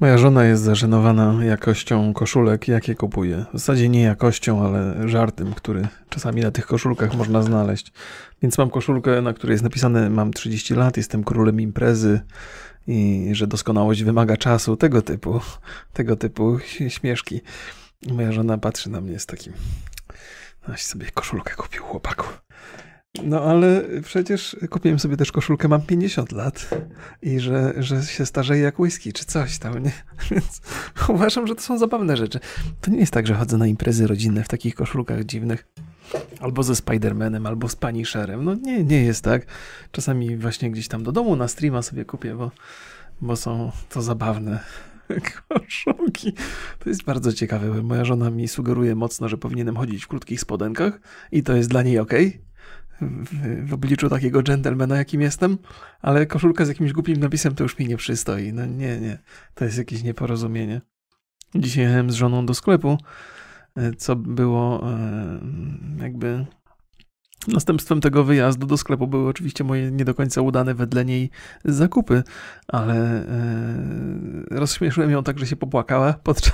Moja żona jest zażenowana jakością koszulek, jakie kupuje. W zasadzie nie jakością, ale żartem, który czasami na tych koszulkach można znaleźć. Więc mam koszulkę, na której jest napisane: Mam 30 lat, jestem królem imprezy i że doskonałość wymaga czasu. Tego typu, tego typu śmieszki. Moja żona patrzy na mnie z takim. Noś sobie koszulkę kupił chłopaku. No ale przecież kupiłem sobie też koszulkę, mam 50 lat i że, że się starzeję jak whisky, czy coś tam, nie? Więc uważam, że to są zabawne rzeczy. To nie jest tak, że chodzę na imprezy rodzinne w takich koszulkach dziwnych. Albo ze Spidermanem, albo z Punisherem. No nie, nie jest tak. Czasami właśnie gdzieś tam do domu na streama sobie kupię, bo, bo są to zabawne koszulki. To jest bardzo ciekawe. Moja żona mi sugeruje mocno, że powinienem chodzić w krótkich spodenkach i to jest dla niej ok w, w obliczu takiego dżentelmena, jakim jestem, ale koszulka z jakimś głupim napisem to już mi nie przystoi. No nie, nie, to jest jakieś nieporozumienie. Dzisiaj jechałem z żoną do sklepu, e, co było e, jakby Następstwem tego wyjazdu do sklepu były oczywiście moje nie do końca udane wedle niej zakupy, ale e, rozśmieszyłem ją tak, że się popłakała podczas,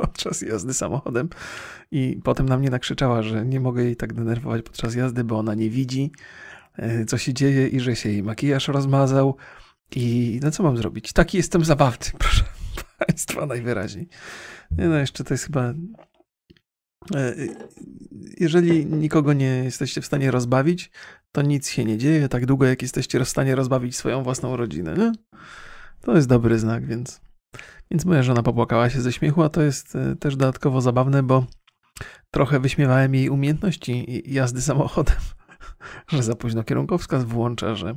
podczas jazdy samochodem i potem na mnie nakrzyczała, że nie mogę jej tak denerwować podczas jazdy, bo ona nie widzi, e, co się dzieje i że się jej makijaż rozmazał. I no co mam zrobić? Taki jestem zabawny, proszę Państwa, najwyraźniej. Nie no, jeszcze to jest chyba. E, jeżeli nikogo nie jesteście w stanie rozbawić, to nic się nie dzieje, tak długo jak jesteście w stanie rozbawić swoją własną rodzinę. Nie? To jest dobry znak, więc. Więc moja żona popłakała się ze śmiechu, a to jest e, też dodatkowo zabawne, bo trochę wyśmiewałem jej umiejętności jazdy samochodem, że za późno kierunkowskaz włącza, że,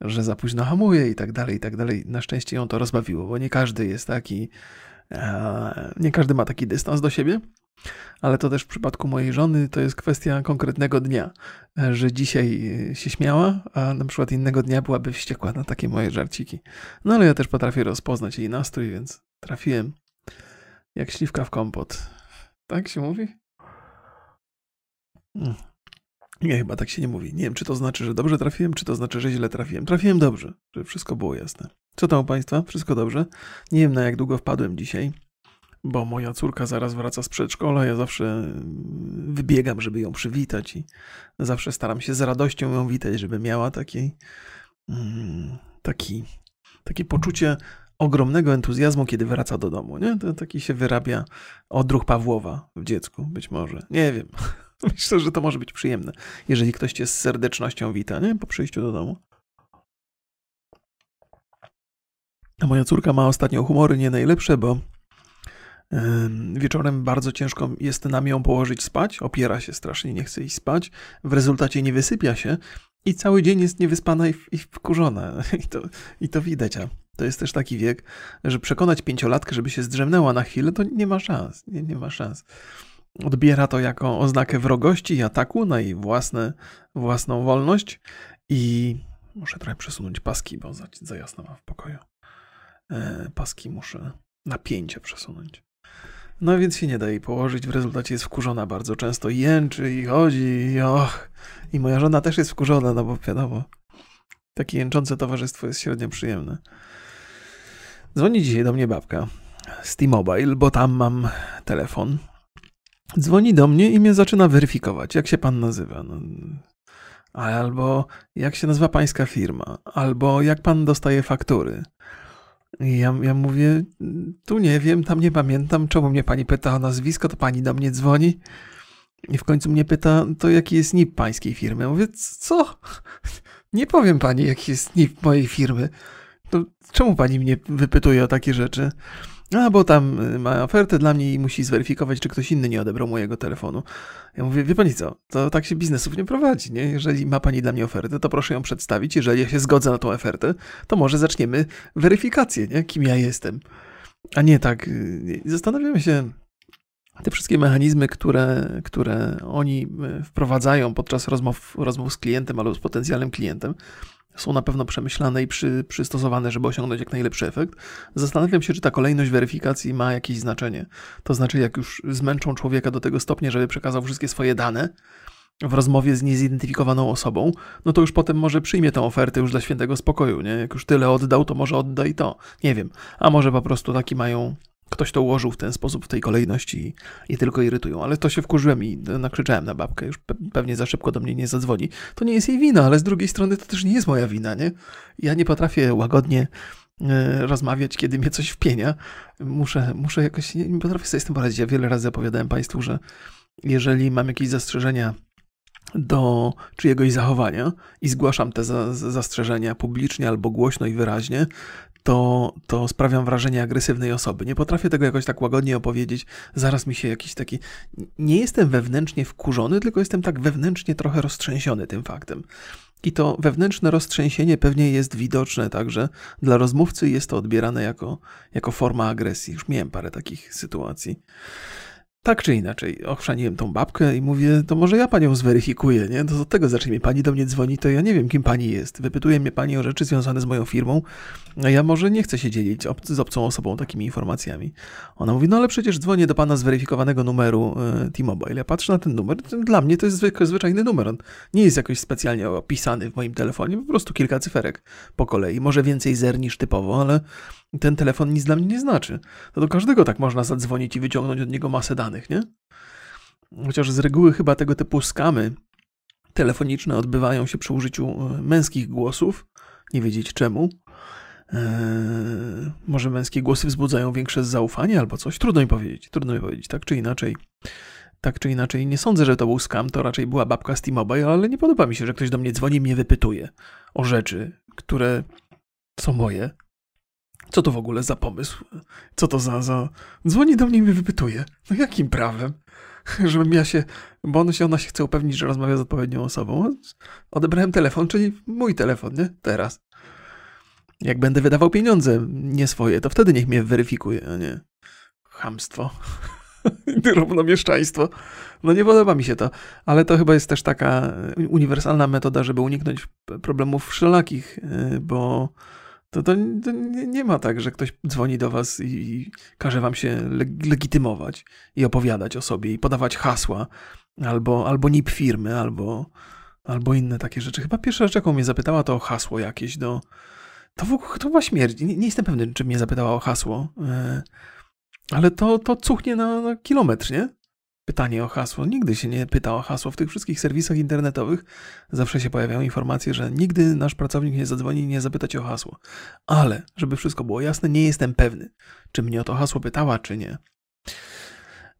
że za późno hamuje i tak dalej, i tak dalej. Na szczęście ją to rozbawiło, bo nie każdy jest taki, nie każdy ma taki dystans do siebie, ale to też w przypadku mojej żony to jest kwestia konkretnego dnia, e, że dzisiaj się śmiała, a na przykład innego dnia byłaby wściekła na takie moje żarciki. No ale ja też potrafię rozpoznać jej nastrój, więc trafiłem jak śliwka w kompot. Tak się mówi? Nie, chyba tak się nie mówi. Nie wiem, czy to znaczy, że dobrze trafiłem, czy to znaczy, że źle trafiłem. Trafiłem dobrze, że wszystko było jasne. Co tam u Państwa? Wszystko dobrze? Nie wiem, na jak długo wpadłem dzisiaj, bo moja córka zaraz wraca z przedszkola. Ja zawsze wybiegam, żeby ją przywitać i zawsze staram się z radością ją witać, żeby miała taki, mm, taki, takie poczucie ogromnego entuzjazmu, kiedy wraca do domu. Nie? To taki się wyrabia odruch Pawłowa w dziecku, być może. Nie wiem. Myślę, że to może być przyjemne, jeżeli ktoś cię z serdecznością wita, nie? Po przyjściu do domu. A moja córka ma ostatnio humory nie najlepsze, bo Wieczorem bardzo ciężko jest nam ją położyć spać, opiera się strasznie, nie chce iść spać, w rezultacie nie wysypia się i cały dzień jest niewyspana i, i wkurzona. I to, I to widać. A to jest też taki wiek, że przekonać pięciolatkę, żeby się zdrzemnęła na chwilę, to nie ma szans. Nie, nie ma szans. Odbiera to jako oznakę wrogości i ataku na jej własne, własną wolność i muszę trochę przesunąć paski, bo za, za jasno mam w pokoju. E, paski muszę napięcie przesunąć. No więc się nie da jej położyć, w rezultacie jest wkurzona bardzo często, jęczy i chodzi i och. I moja żona też jest wkurzona, no bo wiadomo, takie jęczące towarzystwo jest średnio przyjemne. Dzwoni dzisiaj do mnie babka z T-Mobile, bo tam mam telefon. Dzwoni do mnie i mnie zaczyna weryfikować, jak się pan nazywa. No, albo jak się nazywa pańska firma, albo jak pan dostaje faktury. I ja, ja mówię, tu nie wiem, tam nie pamiętam, czemu mnie pani pyta o nazwisko, to pani do mnie dzwoni. I w końcu mnie pyta, to jaki jest NIP pańskiej firmy. Mówię, co? Nie powiem pani, jaki jest NIP mojej firmy. To czemu pani mnie wypytuje o takie rzeczy? A, bo tam y, ma ofertę dla mnie i musi zweryfikować, czy ktoś inny nie odebrał mojego telefonu. Ja mówię, wie pani co, to tak się biznesów nie prowadzi, nie? Jeżeli ma pani dla mnie ofertę, to proszę ją przedstawić. Jeżeli ja się zgodzę na tą ofertę, to może zaczniemy weryfikację, nie? Kim ja jestem. A nie tak. Y, zastanawiamy się, te wszystkie mechanizmy, które, które oni y, wprowadzają podczas rozmów, rozmów z klientem albo z potencjalnym klientem, są na pewno przemyślane i przy, przystosowane, żeby osiągnąć jak najlepszy efekt. Zastanawiam się, czy ta kolejność weryfikacji ma jakieś znaczenie. To znaczy, jak już zmęczą człowieka do tego stopnia, żeby przekazał wszystkie swoje dane, w rozmowie z niezidentyfikowaną osobą, no to już potem może przyjmie tę ofertę już dla świętego spokoju, nie? Jak już tyle oddał, to może odda i to. Nie wiem. A może po prostu taki mają ktoś to ułożył w ten sposób, w tej kolejności i, tylko irytują. Ale to się wkurzyłem i nakrzyczałem na babkę, już pewnie za szybko do mnie nie zadzwoni. To nie jest jej wina, ale z drugiej strony to też nie jest moja wina, nie? Ja nie potrafię łagodnie e, rozmawiać, kiedy mnie coś wpienia. Muszę, muszę jakoś, nie, nie potrafię sobie z tym poradzić. Ja wiele razy opowiadałem Państwu, że jeżeli mam jakieś zastrzeżenia do czyjegoś zachowania i zgłaszam te za, zastrzeżenia publicznie albo głośno i wyraźnie, to, to sprawiam wrażenie agresywnej osoby. Nie potrafię tego jakoś tak łagodnie opowiedzieć. Zaraz mi się jakiś taki. Nie jestem wewnętrznie wkurzony, tylko jestem tak wewnętrznie trochę roztrzęsiony tym faktem. I to wewnętrzne roztrzęsienie pewnie jest widoczne także dla rozmówcy, jest to odbierane jako, jako forma agresji. Już miałem parę takich sytuacji. Tak czy inaczej, ochrzaniłem tą babkę i mówię, to może ja panią zweryfikuję, nie? To od tego zacznie pani do mnie dzwoni, to ja nie wiem, kim pani jest. Wypytuje mnie pani o rzeczy związane z moją firmą, a ja może nie chcę się dzielić ob z obcą osobą takimi informacjami. Ona mówi, no ale przecież dzwonię do pana zweryfikowanego numeru y, T-Mobile. Ja patrzę na ten numer, dla mnie to jest zwykły, zwyczajny numer. On nie jest jakoś specjalnie opisany w moim telefonie, po prostu kilka cyferek po kolei. Może więcej zer niż typowo, ale ten telefon nic dla mnie nie znaczy. To do każdego tak można zadzwonić i wyciągnąć od niego masę danych, nie? Chociaż z reguły chyba tego typu skamy telefoniczne odbywają się przy użyciu e, męskich głosów. Nie wiedzieć czemu. Eee, może męskie głosy wzbudzają większe zaufanie albo coś? Trudno mi powiedzieć. Trudno mi powiedzieć, tak czy inaczej. Tak czy inaczej, nie sądzę, że to był skam, to raczej była babka z T-Mobile, ale nie podoba mi się, że ktoś do mnie dzwoni i mnie wypytuje o rzeczy, które są moje, co to w ogóle za pomysł? Co to za, za... Dzwoni do mnie i mnie wypytuje. No jakim prawem? Żebym ja się... Bo on się, ona się chce upewnić, że rozmawia z odpowiednią osobą. Odebrałem telefon, czyli mój telefon, nie? Teraz. Jak będę wydawał pieniądze nie swoje, to wtedy niech mnie weryfikuje, a nie chamstwo. Równomieszczaństwo. No nie podoba mi się to, ale to chyba jest też taka uniwersalna metoda, żeby uniknąć problemów wszelakich, y, bo to, to, to nie ma tak, że ktoś dzwoni do was i, i każe wam się legitymować i opowiadać o sobie i podawać hasła, albo, albo NIP firmy, albo, albo inne takie rzeczy. Chyba pierwsza rzecz, jaką mnie zapytała, to hasło jakieś do... To, to była śmierć. Nie, nie, jestem pewny, czy mnie zapytała o hasło, yy, ale to, to cuchnie na, na kilometr, nie? Pytanie o hasło. Nigdy się nie pyta o hasło. W tych wszystkich serwisach internetowych zawsze się pojawiają informacje, że nigdy nasz pracownik nie zadzwoni i nie zapyta cię o hasło. Ale, żeby wszystko było jasne, nie jestem pewny, czy mnie o to hasło pytała, czy nie.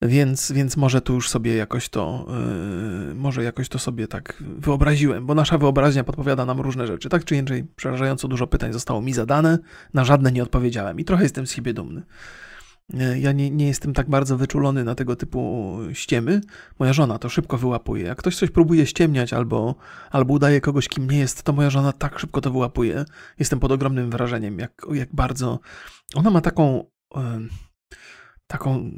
Więc, więc może tu już sobie jakoś to, yy, może jakoś to sobie tak wyobraziłem, bo nasza wyobraźnia podpowiada nam różne rzeczy. Tak czy inaczej, przerażająco dużo pytań zostało mi zadane, na żadne nie odpowiedziałem i trochę jestem z siebie dumny. E, ja nie, nie jestem tak bardzo wyczulony na tego typu ściemy. Moja żona to szybko wyłapuje. Jak ktoś coś próbuje ściemniać albo, albo udaje kogoś, kim nie jest, to moja żona tak szybko to wyłapuje. Jestem pod ogromnym wrażeniem, jak, jak bardzo. Ona ma taką, e, taką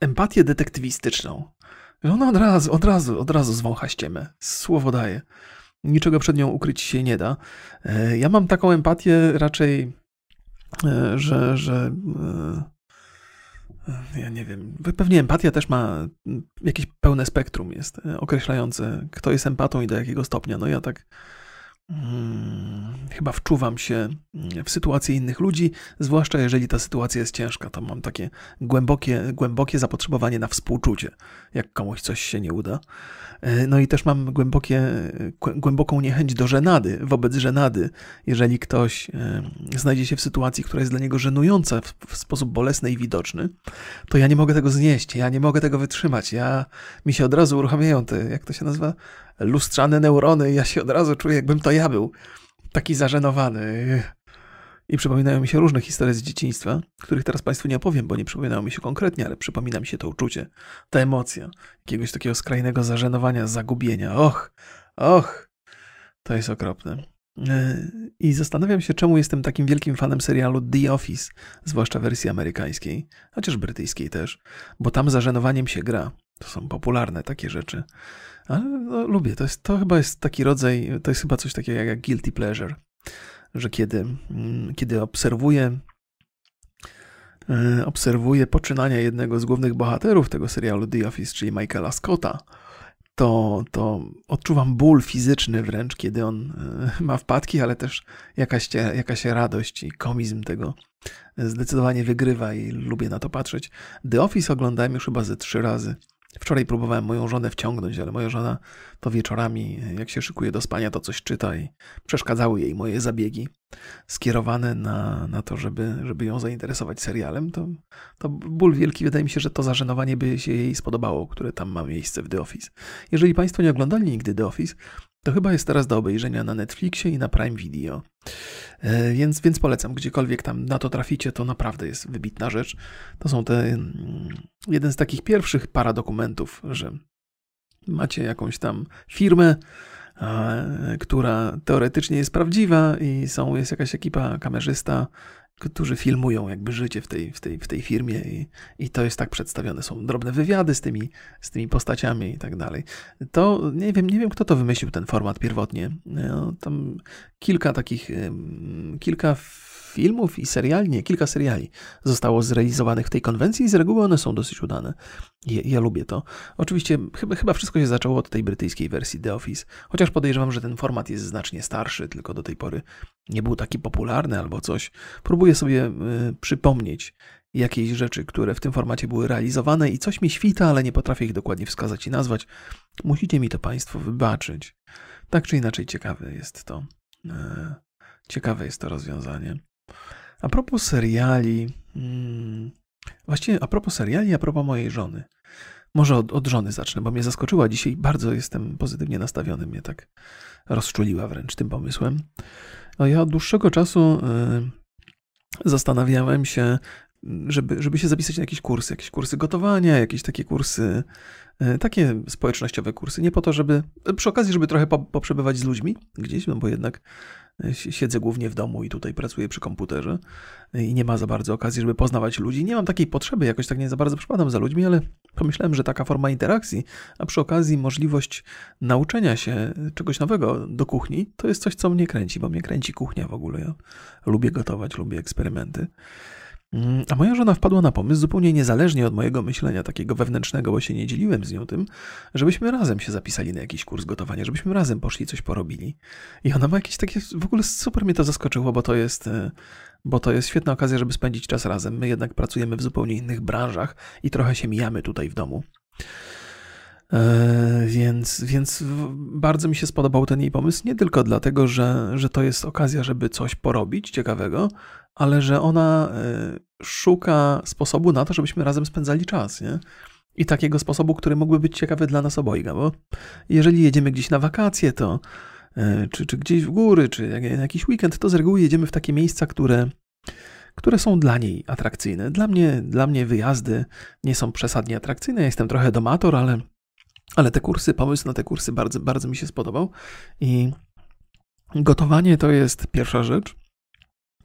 empatię detektywistyczną. Ona od razu, od razu, od razu zwącha ściemę. Słowo daje. Niczego przed nią ukryć się nie da. E, ja mam taką empatię raczej, że, że ja nie wiem, pewnie empatia też ma jakieś pełne spektrum, jest e, określające, kto jest empatą i do jakiego stopnia. No ja tak hmm, chyba wczuwam się w sytuację innych ludzi, zwłaszcza jeżeli ta sytuacja jest ciężka, to mam takie głębokie, głębokie zapotrzebowanie na współczucie, jak komuś coś się nie uda. E, no i też mam głębokie, głęboką niechęć do żenady, wobec żenady. Jeżeli ktoś e, znajdzie się w sytuacji, która jest dla niego żenująca w sposób bolesny i widoczny, to ja nie mogę tego znieść, ja nie mogę tego wytrzymać. Ja, mi się od razu uruchamiają te, jak to się nazywa, lustrzane neurony, ja się od razu czuję, jakbym to ja był. Taki zażenowany. I przypominają mi się różne historie z dzieciństwa, których teraz Państwu nie opowiem, bo nie przypominają mi się konkretnie, ale przypomina mi się to uczucie, ta emocja, jakiegoś takiego skrajnego zażenowania, zagubienia. Och, och, to jest okropne. I zastanawiam się, czemu jestem takim wielkim fanem serialu The Office, zwłaszcza wersji amerykańskiej, chociaż brytyjskiej też, bo tam zażenowaniem się gra. To są popularne takie rzeczy. Ale no, lubię, to, jest, to chyba jest taki rodzaj, to jest chyba coś takiego jak guilty pleasure że kiedy, mm, kiedy obserwuję e, obserwuję poczynania jednego z głównych bohaterów tego serialu The Office, czyli Michaela Scotta, to, to odczuwam ból fizyczny wręcz, kiedy on e, ma wpadki, ale też jakaś, jakaś radość i komizm tego zdecydowanie wygrywa i lubię na to patrzeć. The Office oglądałem już chyba ze trzy razy. Wczoraj próbowałem moją żonę wciągnąć, ale moja żona to wieczorami, jak się szykuje do spania, to coś czyta i przeszkadzały jej moje zabiegi skierowane na, na to, żeby, żeby ją zainteresować serialem. To, to ból wielki, wydaje mi się, że to zażenowanie by się jej spodobało, które tam ma miejsce w The Office. Jeżeli Państwo nie oglądali nigdy The Office, to chyba jest teraz do obejrzenia na Netflixie i na Prime Video. E, więc, więc polecam, gdziekolwiek tam na to traficie, to naprawdę jest wybitna rzecz. To są te mm, jeden z takich pierwszych paradokumentów, że macie jakąś tam firmę, która teoretycznie jest prawdziwa i są, jest jakaś ekipa kamerzysta, którzy filmują jakby życie w tej, w tej, w tej firmie i, i to jest tak przedstawione. Są drobne wywiady z tymi, z tymi postaciami i tak dalej. To nie wiem, nie wiem, kto to wymyślił ten format pierwotnie. No, tam kilka takich, kilka filmów i seriali, nie, kilka seriali zostało zrealizowanych w tej konwencji i z reguły one są dosyć udane. Ja, ja, lubię to. Oczywiście chyba, chyba wszystko się zaczęło od tej brytyjskiej wersji The Office, chociaż podejrzewam, że ten format jest znacznie starszy, tylko do tej pory nie był taki popularny albo coś. Próbuję sobie y, przypomnieć jakieś rzeczy, które w tym formacie były realizowane i coś mi świta, ale nie potrafię ich dokładnie wskazać i nazwać. Musicie mi to Państwo wybaczyć. Tak czy inaczej ciekawe jest to. Y, ciekawe jest to rozwiązanie. A propos seriali, hmm, właściwie a propos seriali, a propos mojej żony. Może od, od, żony zacznę, bo mnie zaskoczyła dzisiaj. Bardzo jestem pozytywnie nastawiony, mnie tak rozczuliła wręcz tym pomysłem. No ja od dłuższego czasu y, zastanawiałem się, żeby, żeby się zapisać na jakieś kursy, jakieś kursy gotowania, jakieś takie kursy, y, takie społecznościowe kursy. Nie po to, żeby, przy okazji, żeby trochę poprzebywać z ludźmi gdzieś, no bo jednak siedzę głównie w domu i tutaj pracuję przy komputerze i nie ma za bardzo okazji, żeby poznawać ludzi. Nie mam takiej potrzeby, jakoś tak nie za bardzo przypadam za ludźmi, ale pomyślałem, że taka forma interakcji, a przy okazji możliwość nauczenia się czegoś nowego do kuchni, to jest coś, co mnie kręci, bo mnie kręci kuchnia w ogóle. Ja lubię gotować, lubię eksperymenty. Mm, a moja żona wpadła na pomysł, zupełnie niezależnie od mojego myślenia takiego wewnętrznego, bo się nie dzieliłem z nią tym, żebyśmy razem się zapisali na jakiś kurs gotowania, żebyśmy razem poszli coś porobili. I ona ma jakieś takie, w ogóle super mnie to zaskoczyło, bo to jest, e, bo to jest świetna okazja, żeby spędzić czas razem. My jednak pracujemy w zupełnie innych branżach i trochę się mijamy tutaj w domu. E, więc, więc bardzo mi się spodobał ten jej pomysł, nie tylko dlatego, że, że to jest okazja, żeby coś porobić ciekawego, ale że ona e, szuka sposobu na to, żebyśmy razem spędzali czas, nie? I takiego sposobu, który mógłby być ciekawy dla nas obojga, bo jeżeli jedziemy gdzieś na wakacje, to e, czy, czy gdzieś w góry, czy na jakiś weekend, to z reguły jedziemy w takie miejsca, które, które są dla niej atrakcyjne. Dla mnie, dla mnie wyjazdy nie są przesadnie atrakcyjne. Ja jestem trochę domator, ale, ale te kursy, pomysł na te kursy bardzo, bardzo mi się spodobał. I gotowanie to jest pierwsza rzecz.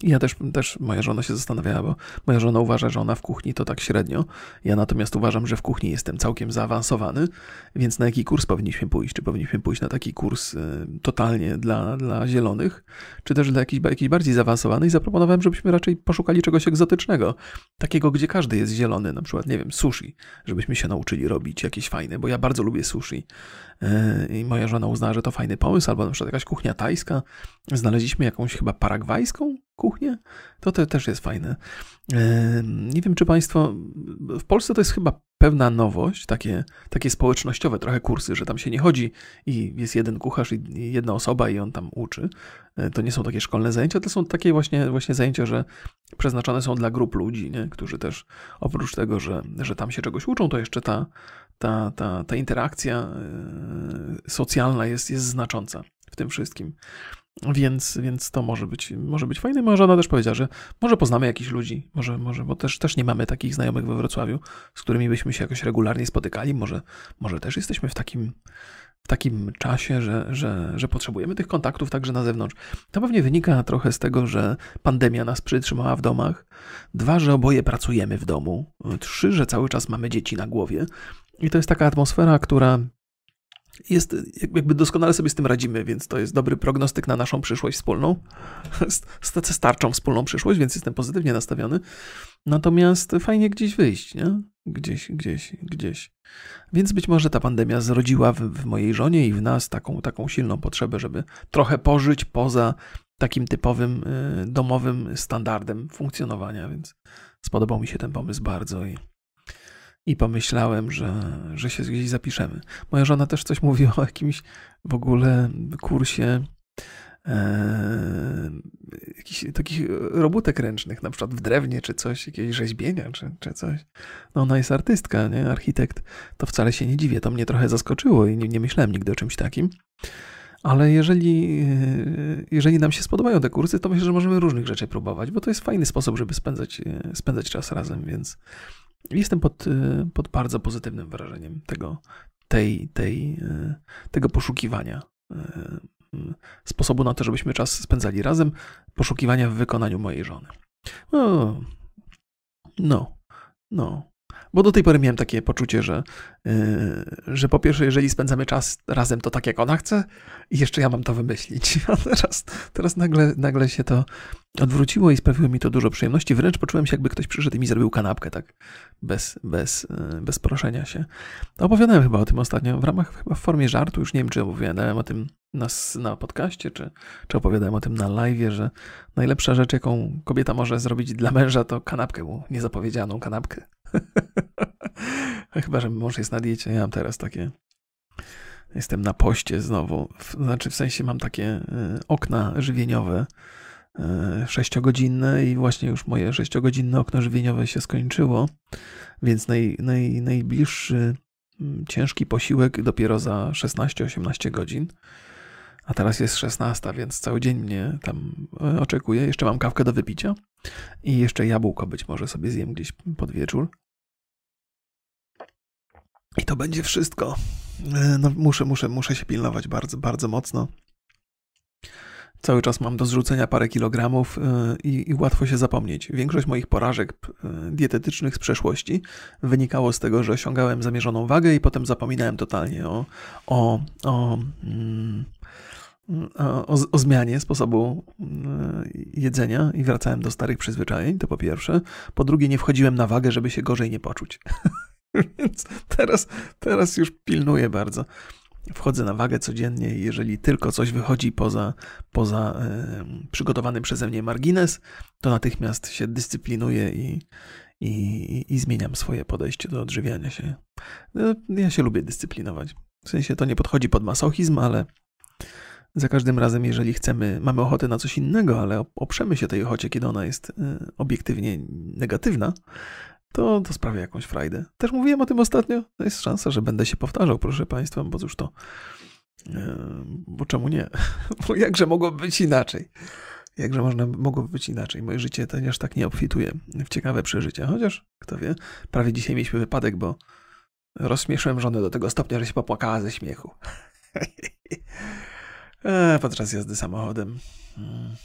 Ja też, też, moja żona się zastanawiała, bo moja żona uważa, że ona w kuchni to tak średnio. Ja natomiast uważam, że w kuchni jestem całkiem zaawansowany, więc na jaki kurs powinniśmy pójść? Czy powinniśmy pójść na taki kurs y, totalnie dla, dla zielonych, czy też dla jakiś, jakiś bardziej zaawansowany? I zaproponowałem, żebyśmy raczej poszukali czegoś egzotycznego, takiego, gdzie każdy jest zielony, na przykład, nie wiem, sushi, żebyśmy się nauczyli robić jakieś fajne, bo ja bardzo lubię sushi. Y, I moja żona uznała, że to fajny pomysł, albo na przykład jakaś kuchnia tajska. Znaleźliśmy jakąś chyba paragwajską kuchnię. To, to też jest fajne. Nie wiem, czy Państwo. W Polsce to jest chyba pewna nowość, takie, takie społecznościowe trochę kursy, że tam się nie chodzi i jest jeden kucharz i jedna osoba i on tam uczy. E, to nie są takie szkolne zajęcia, to są takie właśnie, właśnie zajęcia, że przeznaczone są dla grup ludzi, nie? którzy też oprócz tego, że, że tam się czegoś uczą, to jeszcze ta, ta, ta, ta interakcja e, socjalna jest, jest znacząca w tym wszystkim. Więc, więc to może być, może być fajne. Moja żona też powiedziała, że może poznamy jakichś ludzi, może, może, bo też, też nie mamy takich znajomych we Wrocławiu, z którymi byśmy się jakoś regularnie spotykali. Może, może też jesteśmy w takim, w takim czasie, że, że, że potrzebujemy tych kontaktów także na zewnątrz. To pewnie wynika trochę z tego, że pandemia nas przytrzymała w domach. Dwa, że oboje pracujemy w domu. Trzy, że cały czas mamy dzieci na głowie. I to jest taka atmosfera, która jest, jakby doskonale sobie z tym radzimy, więc to jest dobry prognostyk na naszą przyszłość wspólną. Starczą wspólną przyszłość, więc jestem pozytywnie nastawiony. Natomiast fajnie gdzieś wyjść, nie? Gdzieś, gdzieś, gdzieś. Więc być może ta pandemia zrodziła w, w mojej żonie i w nas taką, taką silną potrzebę, żeby trochę pożyć poza takim typowym y, domowym standardem funkcjonowania, więc spodobał mi się ten pomysł bardzo i i pomyślałem, że, że się gdzieś zapiszemy. Moja żona też coś mówiła o jakimś w ogóle kursie e, jakichś takich robótek ręcznych, na przykład w drewnie czy coś, jakiegoś rzeźbienia czy, czy coś. No ona jest artystka, nie? Architekt. To wcale się nie dziwię. To mnie trochę zaskoczyło i nie, nie myślałem nigdy o czymś takim. Ale jeżeli, e, jeżeli nam się spodobają te kursy, to myślę, że możemy różnych rzeczy próbować, bo to jest fajny sposób, żeby spędzać, e, spędzać czas razem, więc Jestem pod, y, pod bardzo pozytywnym wrażeniem tego, tej, tej, y, tego poszukiwania y, sposobu na to, żebyśmy czas spędzali razem, poszukiwania w wykonaniu mojej żony. No, no, no. Bo do tej pory miałem takie poczucie, że, yy, że po pierwsze, jeżeli spędzamy czas razem, to tak jak ona chce, i jeszcze ja mam to wymyślić. A teraz, teraz nagle, nagle się to odwróciło i sprawiło mi to dużo przyjemności. Wręcz poczułem się, jakby ktoś przyszedł i mi zrobił kanapkę, tak bez, bez, yy, bez proszenia się. Opowiadałem chyba o tym ostatnio, w ramach chyba w formie żartu, już nie wiem, czy opowiadałem o tym na, na podcaście, czy, czy opowiadałem o tym na live, że najlepsza rzecz, jaką kobieta może zrobić dla męża, to kanapkę mu, niezapowiedzianą kanapkę. Chyba, że mąż jest na diecie. Ja mam teraz takie. Jestem na poście znowu. Znaczy, w sensie mam takie e, okna żywieniowe e, sześciogodzinne i właśnie już moje sześciogodzinne okno żywieniowe się skończyło, więc naj, naj, najbliższy ciężki posiłek dopiero za 16-18 godzin. A teraz jest 16, więc cały dzień mnie tam e, oczekuje. Jeszcze mam kawkę do wypicia i jeszcze jabłko być może sobie zjem gdzieś pod wieczór. I to będzie wszystko. E, no, muszę, muszę, muszę się pilnować bardzo, bardzo mocno. Cały czas mam do zrzucenia parę kilogramów e, i, i, łatwo się zapomnieć. Większość moich porażek dietetycznych z przeszłości wynikało z tego, że osiągałem zamierzoną wagę i potem zapominałem totalnie o, o, o mm, o, o, zmianie sposobu mm, jedzenia i wracałem do starych przyzwyczajeń, to po pierwsze. Po drugie, nie wchodziłem na wagę, żeby się gorzej nie poczuć. Więc teraz, teraz już pilnuję bardzo. Wchodzę na wagę codziennie i jeżeli tylko coś wychodzi poza, poza y, przygotowany przeze mnie margines, to natychmiast się dyscyplinuję i, i, i zmieniam swoje podejście do odżywiania się. No, ja się lubię dyscyplinować. W sensie to nie podchodzi pod masochizm, ale za każdym razem, jeżeli chcemy, mamy ochotę na coś innego, ale oprzemy się tej ochocie, kiedy ona jest y, obiektywnie negatywna, to, to sprawia jakąś frajdę. Też mówiłem o tym ostatnio. To jest szansa, że będę się powtarzał, proszę Państwa, bo cóż to. Y, bo czemu nie? Bo jakże mogłoby być inaczej? Jakże można, mogłoby być inaczej? Moje życie też tak nie obfituje w ciekawe przeżycia. Chociaż, kto wie, prawie dzisiaj mieliśmy wypadek, bo rozśmieszyłem żonę do tego stopnia, że się popłakała ze śmiechu. E, podczas jazdy samochodem. Hmm.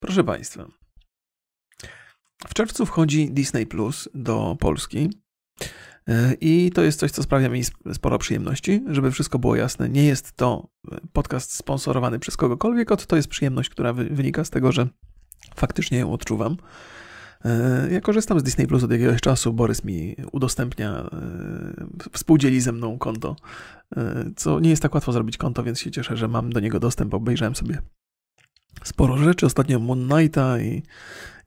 Proszę Państwa, w czerwcu wchodzi Disney Plus do Polski. E, I to jest coś, co sprawia mi sporo przyjemności. Żeby wszystko było jasne, nie jest to podcast sponsorowany przez kogokolwiek, to jest przyjemność, która wynika z tego, że faktycznie ją odczuwam. E, ja korzystam z Disney Plus od jakiegoś czasu. Borys mi udostępnia, e, współdzieli ze mną konto, e, co nie jest tak łatwo zrobić konto, więc się cieszę, że mam do niego dostęp. Obejrzałem sobie sporo rzeczy, ostatnio Moon Knighta i,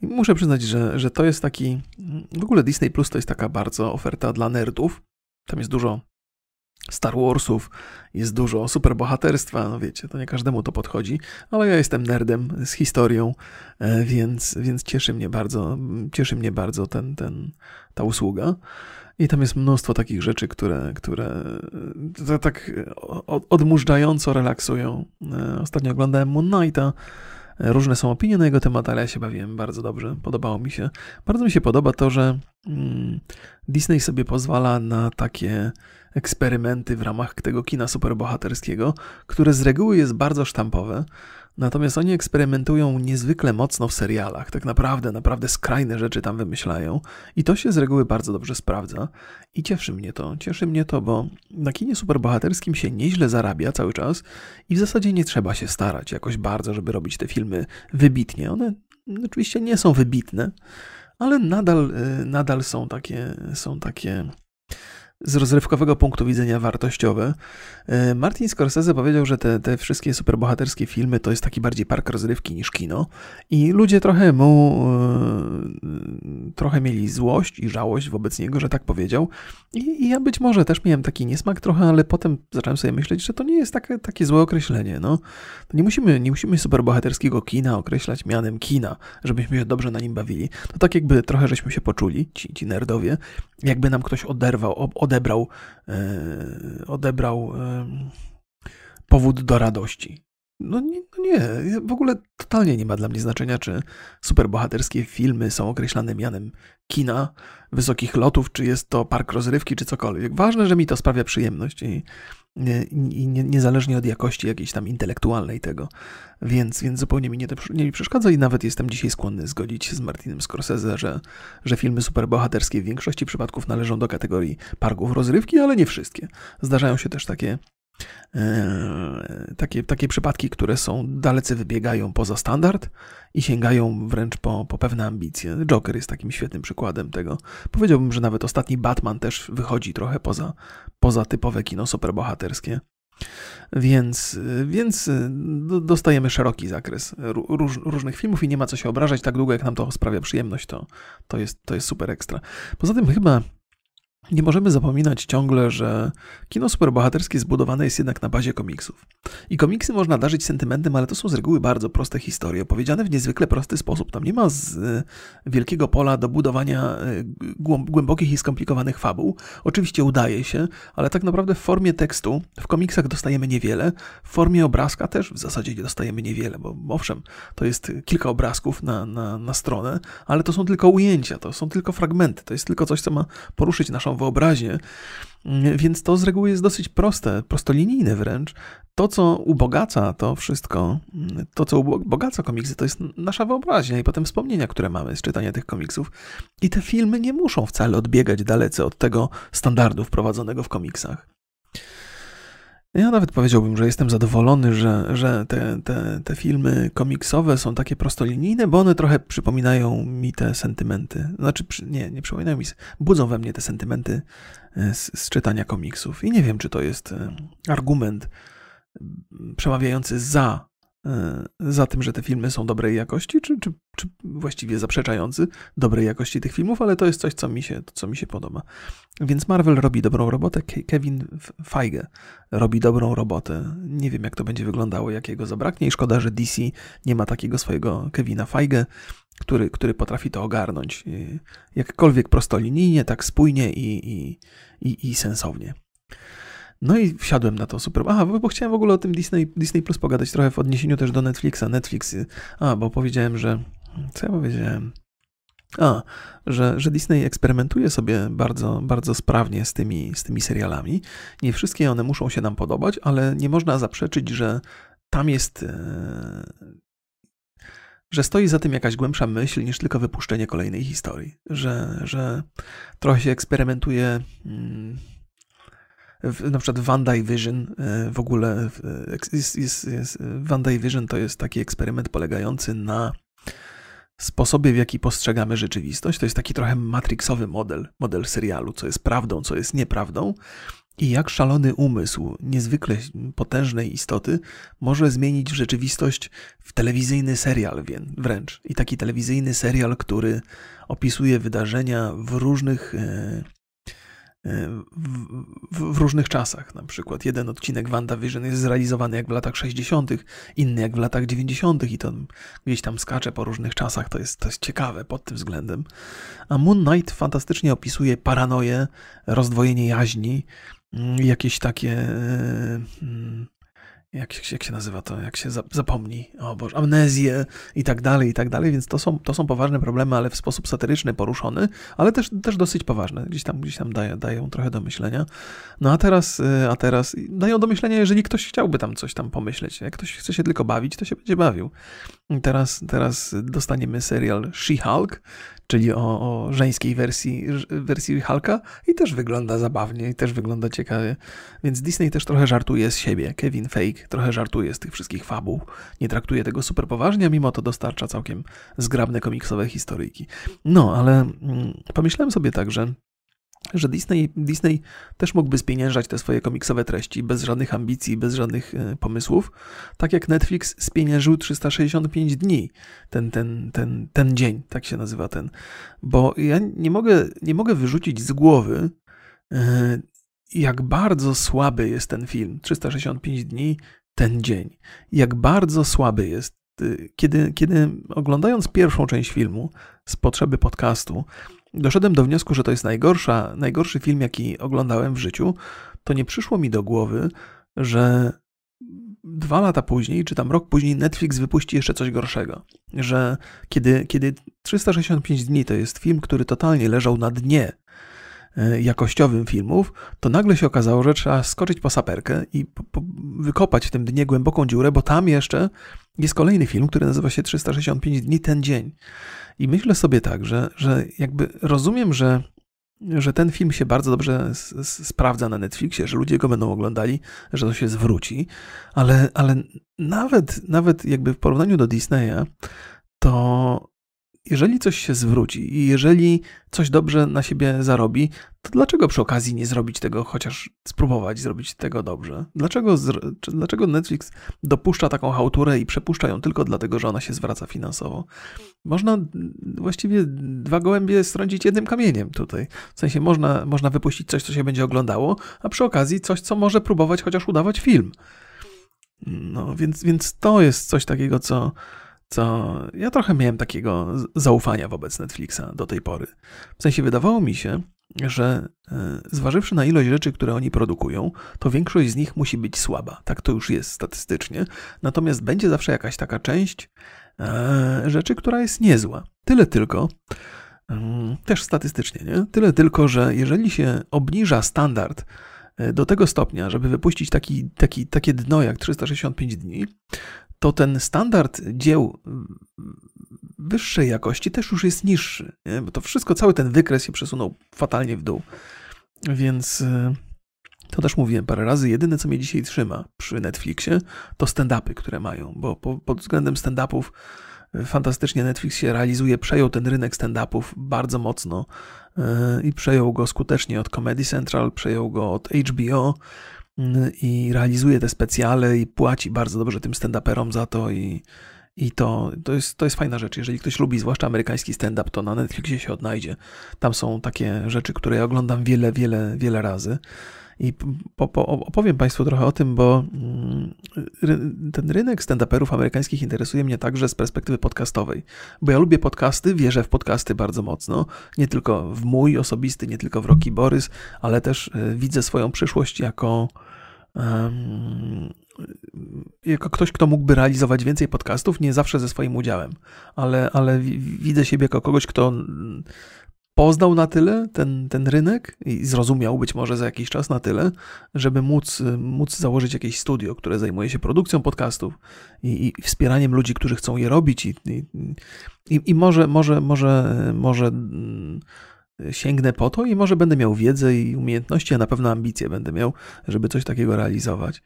i muszę przyznać, że, że to jest taki, w ogóle Disney Plus to jest taka bardzo oferta dla nerdów. Tam jest dużo Star Warsów, jest dużo superbohaterstwa, no wiecie, to nie każdemu to podchodzi, ale ja jestem nerdem z historią, e, więc, więc cieszy mnie bardzo, cieszy mnie bardzo ten, ten, ta usługa. I tam jest mnóstwo takich rzeczy, które, które tak odmurzająco relaksują. E, ostatnio oglądałem Moon Knighta, Różne są opinie na jego temat, ale ja się bawiłem bardzo dobrze. Podobało mi się. Bardzo mi się podoba to, że Disney sobie pozwala na takie eksperymenty w ramach tego kina superbohaterskiego, które z reguły jest bardzo sztampowe, natomiast oni eksperymentują niezwykle mocno w serialach. Tak naprawdę, naprawdę skrajne rzeczy tam wymyślają i to się z reguły bardzo dobrze sprawdza i cieszy mnie to. Cieszy mnie to, bo na kinie superbohaterskim się nieźle zarabia cały czas i w zasadzie nie trzeba się starać jakoś bardzo, żeby robić te filmy wybitnie. One oczywiście nie są wybitne, ale nadal, y, nadal są takie, są takie z rozrywkowego punktu widzenia wartościowe. E, Martin Scorsese powiedział, że te, te wszystkie superbohaterskie filmy to jest taki bardziej park rozrywki niż kino i ludzie trochę mu e, trochę mieli złość i żałość wobec niego, że tak powiedział I, i, ja być może też miałem taki niesmak trochę, ale potem zacząłem sobie myśleć, że to nie jest takie, takie złe określenie. No. To nie musimy, nie musimy superbohaterskiego kina określać mianem kina, żebyśmy się dobrze na nim bawili. To tak jakby trochę żeśmy się poczuli, ci, ci nerdowie, jakby nam ktoś oderwał, odebrał, e, odebrał e, powód do radości. No nie, no nie, w ogóle totalnie nie ma dla mnie znaczenia, czy superbohaterskie filmy są określane mianem kina, wysokich lotów, czy jest to park rozrywki, czy cokolwiek. Ważne, że mi to sprawia przyjemność i, i, nie, niezależnie od jakości jakiejś tam intelektualnej tego. Więc, więc zupełnie mi nie, to, nie mi przeszkadza i nawet jestem dzisiaj skłonny zgodzić się z Martinem Scorsese, że, że filmy superbohaterskie w większości przypadków należą do kategorii parków rozrywki, ale nie wszystkie. Zdarzają się też takie takie, takie przypadki, które są dalece wybiegają poza standard i sięgają wręcz po, po pewne ambicje. Joker jest takim świetnym przykładem tego. Powiedziałbym, że nawet ostatni Batman też wychodzi trochę poza, poza typowe kino superbohaterskie. Więc, więc dostajemy szeroki zakres róż, różnych filmów i nie ma co się obrażać. Tak długo jak nam to sprawia przyjemność, to, to, jest, to jest super ekstra. Poza tym chyba nie możemy zapominać ciągle, że kino superbohaterskie zbudowane jest jednak na bazie komiksów. I komiksy można darzyć sentymentem, ale to są z reguły bardzo proste historie, opowiedziane w niezwykle prosty sposób. Tam nie ma z e, wielkiego pola do budowania e, głębokich i skomplikowanych fabuł. Oczywiście udaje się, ale tak naprawdę w formie tekstu w komiksach dostajemy niewiele, w formie obrazka też w zasadzie nie dostajemy niewiele, bo owszem, to jest kilka obrazków na, na, na stronę, ale to są tylko ujęcia, to są tylko fragmenty, to jest tylko coś, co ma poruszyć naszą wyobraźnię. Więc to z reguły jest dosyć proste, prostolinijne wręcz. To, co ubogaca to wszystko, to, co ubogaca komiksy, to jest nasza wyobraźnia i potem wspomnienia, które mamy z czytania tych komiksów. I te filmy nie muszą wcale odbiegać dalece od tego standardu wprowadzonego w komiksach. Ja nawet powiedziałbym, że jestem zadowolony, że, że te, te, te filmy komiksowe są takie prostolinijne, bo one trochę przypominają mi te sentymenty. Znaczy, nie, nie przypominają mi, budzą we mnie te sentymenty e, z, z czytania komiksów. I nie wiem, czy to jest e, argument przemawiający za za tym, że te filmy są dobrej jakości, czy, czy, czy właściwie zaprzeczający dobrej jakości tych filmów, ale to jest coś, co mi się, co mi się podoba. Więc Marvel robi dobrą robotę, Kevin Feige robi dobrą robotę. Nie wiem, jak to będzie wyglądało, jakiego zabraknie i szkoda, że DC nie ma takiego swojego Kevina Feige, który, który potrafi to ogarnąć e, jakkolwiek prostolinijnie, tak spójnie i, i, i, i sensownie. No i wsiadłem na to super. Aha, bo chciałem w ogóle o tym Disney, Disney Plus pogadać trochę w odniesieniu też do Netflixa. Netflix. A, bo powiedziałem, że. Co ja powiedziałem? A, że, że Disney eksperymentuje sobie bardzo, bardzo sprawnie z tymi, z tymi serialami. Nie wszystkie one muszą się nam podobać, ale nie można zaprzeczyć, że tam jest. E, że stoi za tym jakaś głębsza myśl niż tylko wypuszczenie kolejnej historii. Że, że trochę się eksperymentuje. Hmm, na przykład Vision e, w ogóle jest, jest, jest, Vanda Vision to jest taki eksperyment polegający na sposobie, w jaki postrzegamy rzeczywistość. To jest taki trochę matrixowy model, model serialu, co jest prawdą, co jest nieprawdą. I jak szalony umysł niezwykle potężnej istoty może zmienić rzeczywistość w telewizyjny serial wręcz. I taki telewizyjny serial, który opisuje wydarzenia w różnych e, w, w, różnych czasach. Na przykład jeden odcinek WandaVision jest zrealizowany jak w latach 60., inny jak w latach 90. i to gdzieś tam skacze po różnych czasach. To jest, to jest ciekawe pod tym względem. A Moon Knight fantastycznie opisuje paranoję, rozdwojenie jaźni, jakieś takie mm, jak, jak się nazywa to, jak się zapomni, o Boże, amnezję i tak dalej, i tak dalej, więc to są, to są poważne problemy, ale w sposób satyryczny poruszony, ale też, też dosyć poważne, gdzieś tam, gdzieś tam dają, dają trochę do myślenia. No a teraz, y, a teraz dają do myślenia, jeżeli ktoś chciałby tam coś tam pomyśleć, jak ktoś chce się tylko bawić, to się będzie bawił. Teraz, teraz dostaniemy serial She-Hulk, czyli o, o żeńskiej wersji, wersji Hulka i też wygląda zabawnie i też wygląda ciekawie. Więc Disney też trochę żartuje z siebie. Kevin Fake trochę żartuje z tych wszystkich fabuł. Nie traktuje tego super poważnie, a mimo to dostarcza całkiem zgrabne komiksowe historyjki. No, ale mm, pomyślałem sobie tak, że że Disney, Disney też mógłby spieniężać te swoje komiksowe treści bez żadnych ambicji, bez żadnych e, pomysłów, tak jak Netflix spieniężył 365 dni, ten, ten, ten, ten dzień, tak się nazywa ten. Bo ja nie mogę, nie mogę wyrzucić z głowy, e, jak bardzo słaby jest ten film, 365 dni, ten dzień. Jak bardzo słaby jest. E, kiedy, kiedy oglądając pierwszą część filmu z potrzeby podcastu, doszedłem do wniosku, że to jest najgorsza, najgorszy film, jaki oglądałem w życiu, to nie przyszło mi do głowy, że dwa lata później, czy tam rok później, Netflix wypuści jeszcze coś gorszego. Że kiedy, kiedy 365 dni to jest film, który totalnie leżał na dnie e, jakościowym filmów, to nagle się okazało, że trzeba skoczyć po saperkę i po, po, wykopać w tym dnie głęboką dziurę, bo tam jeszcze jest kolejny film, który nazywa się 365 dni ten dzień. I myślę sobie tak, że, że jakby rozumiem, że, że ten film się bardzo dobrze sprawdza na Netflixie, że ludzie go będą oglądali, że to się zwróci, ale, ale nawet, nawet jakby w porównaniu do Disneya, to jeżeli coś się zwróci i jeżeli coś dobrze na siebie zarobi, to dlaczego przy okazji nie zrobić tego, chociaż spróbować zrobić tego dobrze? Dlaczego, dlaczego Netflix dopuszcza taką hałturę i przepuszcza ją tylko dlatego, że ona się zwraca finansowo? Można właściwie dwa gołębie strącić jednym kamieniem tutaj. W sensie można, można wypuścić coś, co się będzie oglądało, a przy okazji coś, co może próbować chociaż udawać film. No więc, więc to jest coś takiego, co co ja trochę miałem takiego zaufania wobec Netflixa do tej pory. W sensie wydawało mi się, że e, zważywszy na ilość rzeczy, które oni produkują, to większość z nich musi być słaba. Tak to już jest statystycznie. Natomiast będzie zawsze jakaś taka część e, rzeczy, która jest niezła. Tyle tylko, mm, też statystycznie, nie? Tyle tylko, że jeżeli się obniża standard e, do tego stopnia, żeby wypuścić taki, taki, takie dno jak 365 dni, to ten standard dzieł wyższej jakości też już jest niższy. Nie? Bo to wszystko, cały ten wykres się przesunął fatalnie w dół. Więc y, to też mówiłem parę razy. Jedyne, co mnie dzisiaj trzyma przy Netflixie, to stand-upy, które mają, bo pod względem stand-upów y, fantastycznie Netflix się realizuje, przejął ten rynek stand-upów bardzo mocno y, i przejął go skutecznie od Comedy Central, przejął go od HBO i realizuje te specjale i płaci bardzo dobrze tym stand-uperom za to i, i to, to, jest, to jest fajna rzecz. Jeżeli ktoś lubi zwłaszcza amerykański stand-up, to na Netflixie się odnajdzie. Tam są takie rzeczy, które ja oglądam wiele, wiele, wiele razy. I po, po, opowiem Państwu trochę o tym, bo mm, ten rynek stand-uperów amerykańskich interesuje mnie także z perspektywy podcastowej. Bo ja lubię podcasty, wierzę w podcasty bardzo mocno. Nie tylko w mój osobisty, nie tylko w Rocky Borys, ale też e, widzę swoją przyszłość jako jako ktoś, kto mógłby realizować więcej podcastów, nie zawsze ze swoim udziałem, ale, ale widzę siebie jako kogoś, kto poznał na tyle ten, ten rynek i zrozumiał być może za jakiś czas na tyle, żeby móc, móc założyć jakieś studio, które zajmuje się produkcją podcastów i, i wspieraniem ludzi, którzy chcą je robić i, i, i może, może, może, może mm, sięgnę po to i może będę miał wiedzę i umiejętności, a na pewno ambicje będę miał, żeby coś takiego realizować.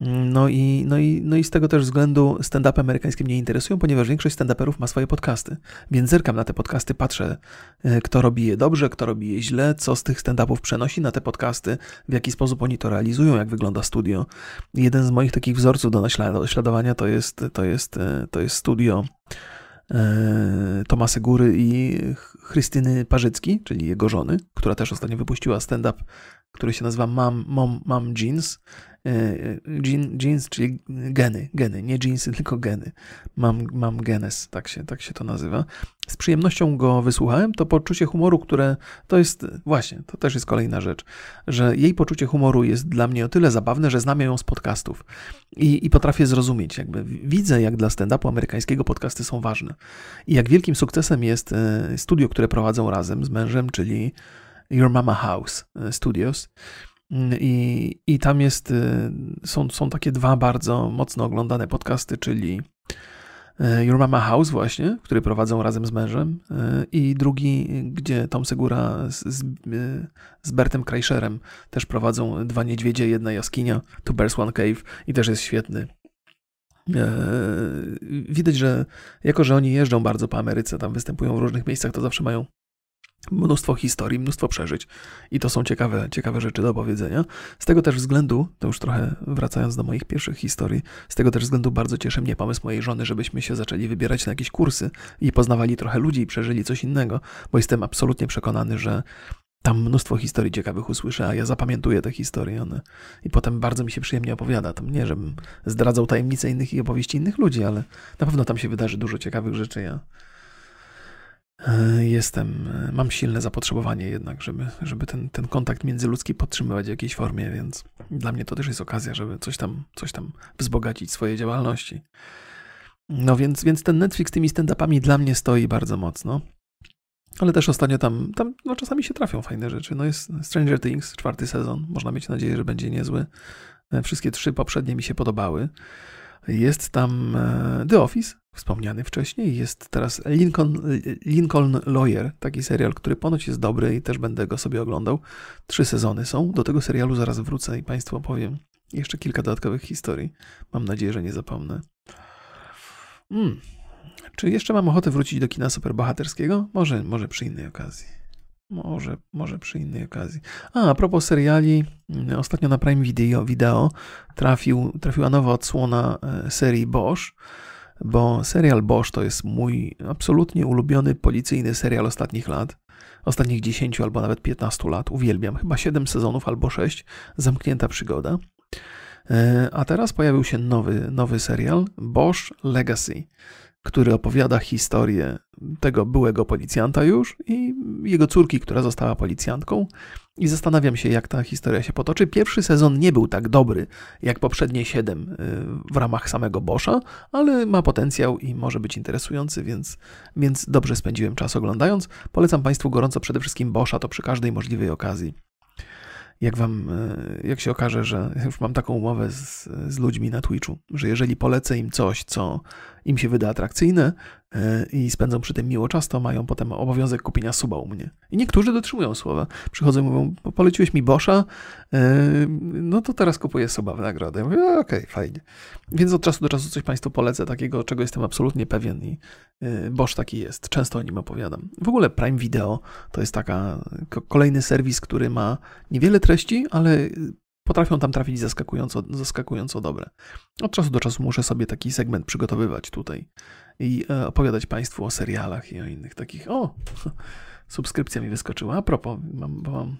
No i, no i, no i z tego też względu stand-upy amerykańskie mnie interesują, ponieważ większość stand-uperów ma swoje podcasty. Więc zerkam na te podcasty, patrzę, e, kto robi je dobrze, kto robi je źle, co z tych stand-upów przenosi na te podcasty, w jaki sposób oni to realizują, jak wygląda studio. Jeden z moich takich wzorców do naśladowania to jest, to jest, e, to jest studio Tomasy Góry i Chrystyny Parzycki, czyli jego żony, która też ostatnio wypuściła stand-up, który się nazywa Mom, Mom, Mom Jeans jeans, czyli geny, geny, nie jeansy, tylko geny. Mam, mam genes, tak się, tak się to nazywa. Z przyjemnością go wysłuchałem. To poczucie humoru, które to jest, właśnie, to też jest kolejna rzecz, że jej poczucie humoru jest dla mnie o tyle zabawne, że znam ją z podcastów i, i potrafię zrozumieć, jakby widzę, jak dla stand-upu amerykańskiego podcasty są ważne. I jak wielkim sukcesem jest studio, które prowadzą razem z mężem, czyli Your Mama House Studios. I, i tam jest, y, są, są takie dwa bardzo mocno oglądane podcasty, czyli y, Your Mama House właśnie, który prowadzą razem z mężem y, i drugi, gdzie Tom Segura z, z, z Bertem Kreischerem też prowadzą Dwa Niedźwiedzie, Jedna Jaskinia, Two Bears, One Cave i też jest świetny. Widać, że jako, że oni jeżdżą bardzo po Ameryce, tam występują w różnych miejscach, to zawsze mają mnóstwo historii, mnóstwo przeżyć i to są ciekawe, ciekawe rzeczy do opowiedzenia. Z tego też względu, to już trochę wracając do moich pierwszych historii, z tego też względu bardzo cieszy mnie pomysł mojej żony, żebyśmy się zaczęli wybierać na jakieś kursy i poznawali trochę ludzi i przeżyli coś innego, bo jestem absolutnie przekonany, że tam mnóstwo historii ciekawych usłyszę, a ja zapamiętuję te historie one i potem bardzo mi się przyjemnie opowiada. Tam nie, żebym zdradzał tajemnice innych i opowieści innych ludzi, ale na pewno tam się wydarzy dużo ciekawych rzeczy. Ja jestem, e, mam silne zapotrzebowanie jednak, żeby, żeby ten, ten kontakt międzyludzki podtrzymywać w jakiejś formie, więc dla mnie to też jest okazja, żeby coś tam, coś tam wzbogacić swoje działalności. No więc, więc ten Netflix tymi stand-upami dla mnie stoi bardzo mocno. Ale też ostatnio tam, tam no czasami się trafią fajne rzeczy. No jest Stranger Things, czwarty sezon. Można mieć nadzieję, że będzie niezły. E, wszystkie trzy poprzednie mi się podobały. Jest tam The Office, wspomniany wcześniej. Jest teraz Lincoln, Lincoln Lawyer, taki serial, który ponoć jest dobry i też będę go sobie oglądał. Trzy sezony są. Do tego serialu zaraz wrócę i Państwu opowiem jeszcze kilka dodatkowych historii. Mam nadzieję, że nie zapomnę. Hmm. Czy jeszcze mam ochotę wrócić do kina superbohaterskiego? Może, może przy innej okazji. Może, może przy innej okazji. A, a propos seriali, ostatnio na Prime Video, Video trafił, trafiła nowa odsłona e, serii Bosch bo serial Bosch to jest mój absolutnie ulubiony policyjny serial ostatnich lat. Ostatnich 10 albo nawet 15 lat. Uwielbiam. Chyba 7 sezonów albo 6. Zamknięta przygoda. E, a teraz pojawił się nowy, nowy serial Bosch Legacy który opowiada historię tego byłego policjanta już i jego córki, która została policjantką. I zastanawiam się, jak ta historia się potoczy. Pierwszy sezon nie był tak dobry jak poprzednie siedem y, w ramach samego Boscha, ale ma potencjał i może być interesujący, więc, więc dobrze spędziłem czas oglądając. Polecam Państwu gorąco przede wszystkim Boscha, to przy każdej możliwej okazji jak wam, e, jak się okaże, że już mam taką umowę z, z ludźmi na Twitchu, że jeżeli polecę im coś, co im się wyda atrakcyjne e, i spędzą przy tym miło czas, to mają potem obowiązek kupienia suba u mnie. I niektórzy dotrzymują słowa. Przychodzą i mówią, poleciłeś mi Boscha, e, no to teraz kupuję suba w nagrodę. Ja mówię, okej, okay, fajnie. Więc od czasu do czasu coś Państwu polecę, takiego, czego jestem absolutnie pewien i Bosch taki jest. Często o nim opowiadam. W ogóle Prime Video to jest taka kolejny serwis, który ma niewiele treści, ale potrafią tam trafić zaskakująco, zaskakująco dobre. Od czasu do czasu muszę sobie taki segment przygotowywać tutaj i e, opowiadać Państwu o serialach i o innych takich. O, subskrypcja mi wyskoczyła. A propos, mam, mam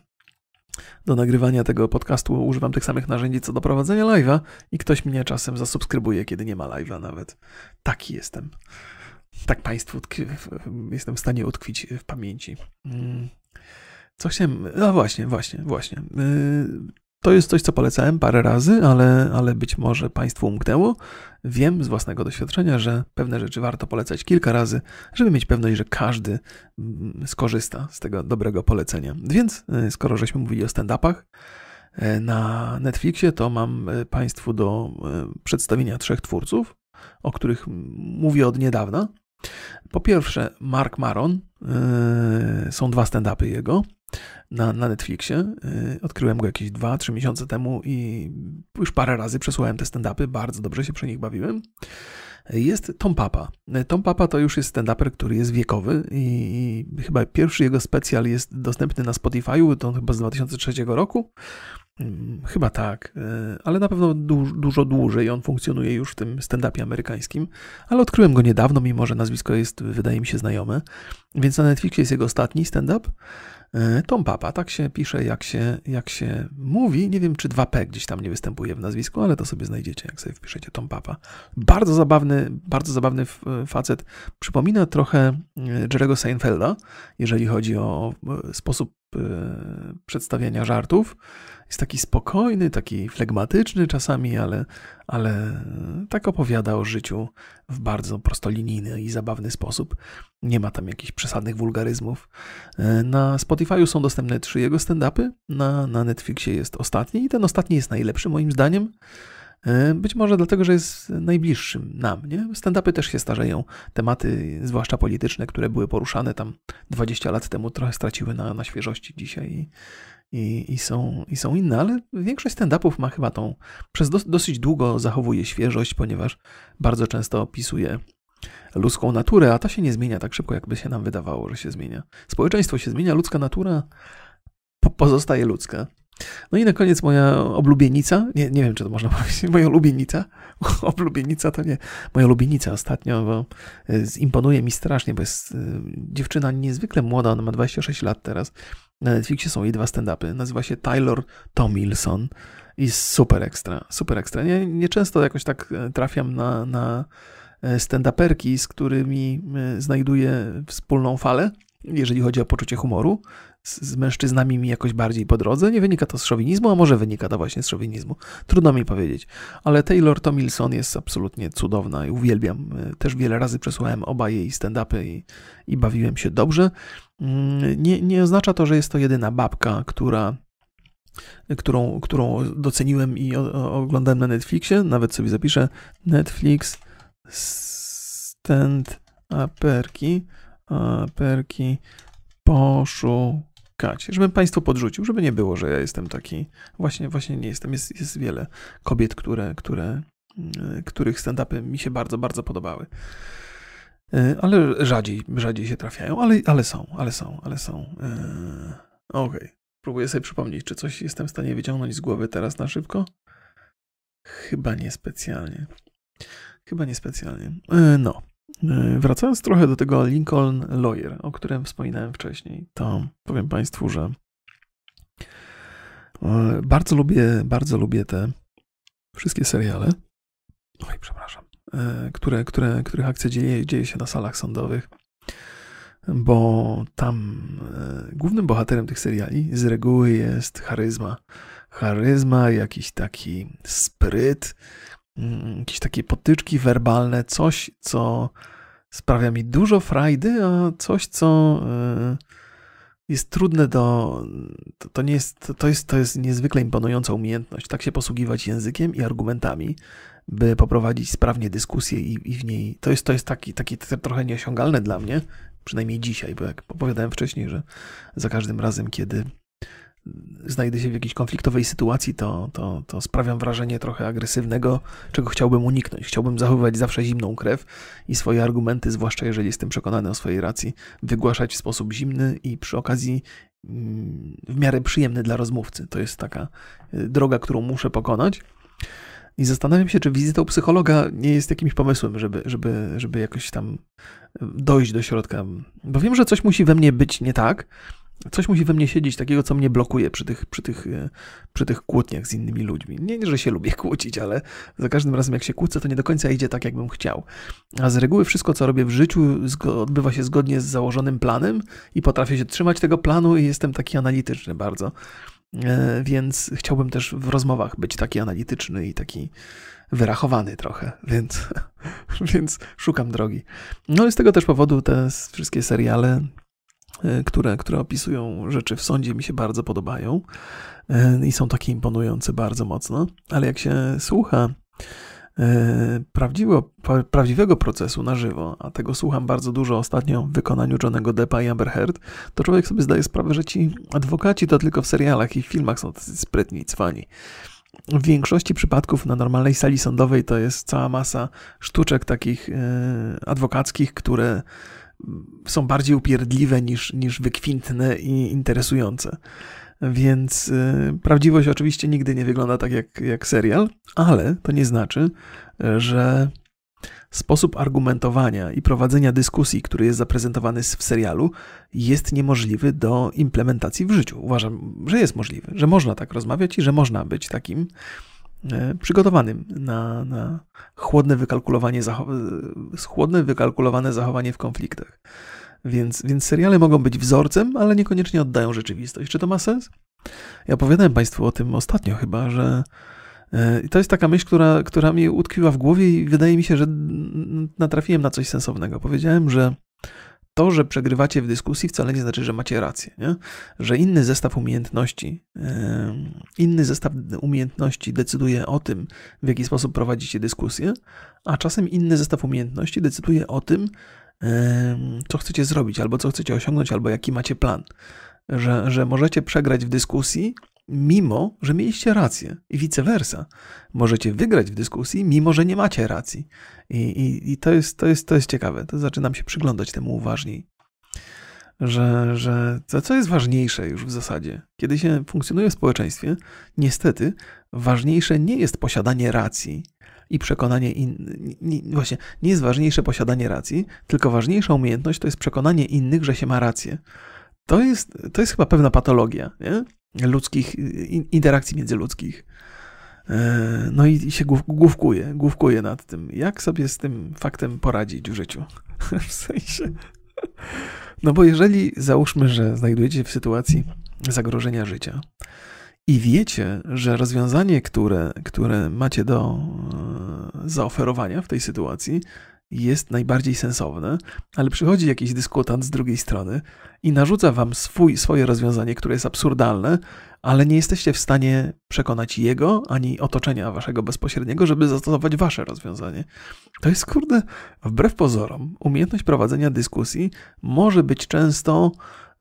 do nagrywania tego podcastu używam tych samych narzędzi co do prowadzenia live'a i ktoś mnie czasem zasubskrybuje, kiedy nie ma live'a nawet. Taki jestem. Tak Państwu jestem w stanie utkwić w pamięci. Mm. Co chciałem. No właśnie, właśnie, właśnie. Y, to jest coś, co polecałem parę razy, ale, ale być może Państwu umknęło. Wiem z własnego doświadczenia, że pewne rzeczy warto polecać kilka razy, żeby mieć pewność, że każdy mm, skorzysta z tego dobrego polecenia. Więc y, skoro żeśmy mówili o stand-upach y, na Netflixie, to mam Państwu do przedstawienia trzech twórców, o których mówię od niedawna. Po pierwsze, Mark Maron. Są dwa stand-upy jego na, na Netflixie. Y, odkryłem go jakieś 2-3 miesiące temu i już parę razy przesłuchałem te stand-upy, bardzo dobrze się przy nich bawiłem. Jest Tom Papa. Tom Papa to już jest stand-uper, który jest wiekowy i, chyba pierwszy jego specjal jest dostępny na Spotify'u, to chyba z 2003 roku. Mm, chyba tak, ale na pewno du dużo dłużej on funkcjonuje już w tym stand-upie amerykańskim, ale odkryłem go niedawno, mimo że nazwisko jest, wydaje mi się, znajome. Więc na Netflixie jest jego ostatni stand-up. E, Tom Papa, tak się pisze, jak się, jak się mówi. Nie wiem, czy 2P gdzieś tam nie występuje w nazwisku, ale to sobie znajdziecie, jak sobie wpiszecie Tom Papa. Bardzo zabawny, bardzo zabawny facet. Przypomina trochę e, Jerego Seinfelda, jeżeli chodzi o sposób przedstawiania żartów. Jest taki spokojny, taki flegmatyczny czasami, ale, ale tak opowiada o życiu w bardzo prostolinijny i zabawny sposób. Nie ma tam jakichś przesadnych wulgaryzmów. E, na Spotify'u są dostępne trzy jego stand-upy, na, na Netflixie jest ostatni i ten ostatni jest najlepszy moim zdaniem. E, być może dlatego, że jest najbliższym nam. Nie? Stand-upy też się starzeją. Tematy, zwłaszcza polityczne, które były poruszane tam 20 lat temu, trochę straciły na, na świeżości dzisiaj i, i, są, i są inne, ale większość stand-upów ma chyba tą, przez dosyć długo zachowuje świeżość, ponieważ bardzo często opisuje ludzką naturę, a ta się nie zmienia tak szybko, jakby się nam wydawało, że się zmienia. Społeczeństwo się zmienia, ludzka natura po pozostaje ludzka. No i na koniec moja oblubienica, nie, nie wiem, czy to można powiedzieć, moja ulubienica, oblubienica to nie, moja ulubienica ostatnio, bo e, imponuje mi strasznie, bo jest e, dziewczyna niezwykle młoda, ona ma 26 lat teraz, na Netflixie są jej dwa stand-upy. Nazywa się Taylor Tomilson i super ekstra, super ekstra. Nie, nie często jakoś tak e, trafiam na, na e, stand-uperki, z którymi e, znajduję wspólną falę, jeżeli chodzi o poczucie humoru. Z, mężczyznami mi jakoś bardziej po drodze. Nie wynika to z szowinizmu, a może wynika to właśnie z szowinizmu. Trudno mi powiedzieć. Ale Taylor Tomilson jest absolutnie cudowna i uwielbiam. Też wiele razy przesłuchałem oba jej stand-upy i, i bawiłem się dobrze. Mm, nie, nie oznacza to, że jest to jedyna babka, która, którą, którą doceniłem i oglądałem na Netflixie. Nawet sobie zapiszę Netflix stand aperki, aperki poszukać, żebym Państwu podrzucił, żeby nie było, że ja jestem taki, właśnie, właśnie nie jestem, jest, jest wiele kobiet, które, które, których stand-upy mi się bardzo, bardzo podobały. E, ale rzadziej, rzadziej się trafiają, ale, ale są, ale są, ale są. Yy, Okej. Okay. Próbuję sobie przypomnieć, czy coś jestem w stanie wyciągnąć z głowy teraz na szybko? Chyba niespecjalnie. Chyba niespecjalnie. Yy, no. Yy, wracając trochę do tego Lincoln Lawyer, o którym wspominałem wcześniej, to powiem Państwu, że bardzo lubię, bardzo lubię te wszystkie seriale. Oj, przepraszam. E, które, które, których akcja dzieje, dzieje się na salach sądowych, bo tam e, głównym bohaterem tych seriali z reguły jest charyzma. Charyzma, jakiś taki spryt, jakieś takie potyczki werbalne, coś, co sprawia mi dużo frajdy, a coś, co e, jest trudne do. To, to, nie jest, to, jest, to jest niezwykle imponująca umiejętność. Tak się posługiwać językiem i argumentami, by poprowadzić sprawnie dyskusję i, i w niej. To jest, to jest taki, taki trochę nieosiągalne dla mnie, przynajmniej dzisiaj, bo jak opowiadałem wcześniej, że za każdym razem, kiedy znajdę się w jakiejś konfliktowej sytuacji, to, to, to sprawiam wrażenie trochę agresywnego, czego chciałbym uniknąć. Chciałbym zachowywać zawsze zimną krew i swoje argumenty, zwłaszcza jeżeli jestem przekonany o swojej racji, wygłaszać w sposób zimny i przy okazji mm, w miarę przyjemny dla rozmówcy. To jest taka y, droga, którą muszę pokonać. I zastanawiam się, czy wizyta u psychologa nie jest jakimś pomysłem, żeby, żeby, żeby jakoś tam dojść do środka. Bo wiem, że coś musi we mnie być nie tak. Coś musi we mnie siedzieć takiego, co mnie blokuje przy tych, przy tych, przy tych kłótniach z innymi ludźmi. Nie, że się lubię kłócić, ale za każdym razem, jak się kłócę, to nie do końca idzie tak, jakbym chciał. A z reguły wszystko, co robię w życiu, odbywa się zgodnie z założonym planem i potrafię się trzymać tego planu i jestem taki analityczny bardzo. E, więc chciałbym też w rozmowach być taki analityczny i taki wyrachowany trochę, więc, więc szukam drogi. No i z tego też powodu te wszystkie seriale, e, które, które opisują rzeczy w sądzie, mi się bardzo podobają e, i są takie imponujące bardzo mocno, ale jak się słucha E, prawdziwego, prawdziwego procesu na żywo, a tego słucham bardzo dużo ostatnio w wykonaniu Johnego Deppa i Amber Heard, to człowiek sobie zdaje sprawę, że ci adwokaci to tylko w serialach i filmach są tacy sprytni i cwani. W większości przypadków na normalnej sali sądowej to jest cała masa sztuczek takich e, adwokackich, które są bardziej upierdliwe niż, niż wykwintne i interesujące. Więc y, prawdziwość oczywiście nigdy nie wygląda tak jak, jak serial, ale to nie znaczy, że sposób argumentowania i prowadzenia dyskusji, który jest zaprezentowany w serialu, jest niemożliwy do implementacji w życiu. Uważam, że jest możliwy, że można tak rozmawiać i że można być takim przygotowanym na, na chłodne, wykalkulowanie chłodne, wykalkulowane zachowanie w konfliktach. Więc, więc seriale mogą być wzorcem, ale niekoniecznie oddają rzeczywistość. Czy to ma sens? Ja opowiadałem Państwu o tym ostatnio chyba, że e, i to jest taka myśl, która, która mi utkwiła w głowie i wydaje mi się, że natrafiłem na coś sensownego. Powiedziałem, że to, że przegrywacie w dyskusji, wcale nie znaczy, że macie rację. Nie? Że inny zestaw umiejętności, inny zestaw umiejętności decyduje o tym, w jaki sposób prowadzicie dyskusję, a czasem inny zestaw umiejętności decyduje o tym, co chcecie zrobić, albo co chcecie osiągnąć, albo jaki macie plan. Że, że możecie przegrać w dyskusji, mimo że mieliście rację, i vice versa. Możecie wygrać w dyskusji, mimo że nie macie racji. I, i, i to, jest, to, jest, to jest ciekawe. To zaczynam się przyglądać temu uważniej. Że, że to, co jest ważniejsze już w zasadzie, kiedy się funkcjonuje w społeczeństwie, niestety ważniejsze nie jest posiadanie racji, i przekonanie innych. Właśnie, nie jest ważniejsze posiadanie racji, tylko ważniejsza umiejętność to jest przekonanie innych, że się ma rację. To jest, to jest chyba pewna patologia nie? Ludzkich, interakcji międzyludzkich. E, no i się główkuje, główkuje nad tym, jak sobie z tym faktem poradzić w życiu. w sensie. No bo jeżeli załóżmy, że znajdujecie się w sytuacji zagrożenia życia, i wiecie, że rozwiązanie, które, które macie do e, zaoferowania w tej sytuacji, jest najbardziej sensowne, ale przychodzi jakiś dyskutant z drugiej strony i narzuca wam swój, swoje rozwiązanie, które jest absurdalne, ale nie jesteście w stanie przekonać jego ani otoczenia waszego bezpośredniego, żeby zastosować wasze rozwiązanie. To jest, kurde, wbrew pozorom, umiejętność prowadzenia dyskusji może być często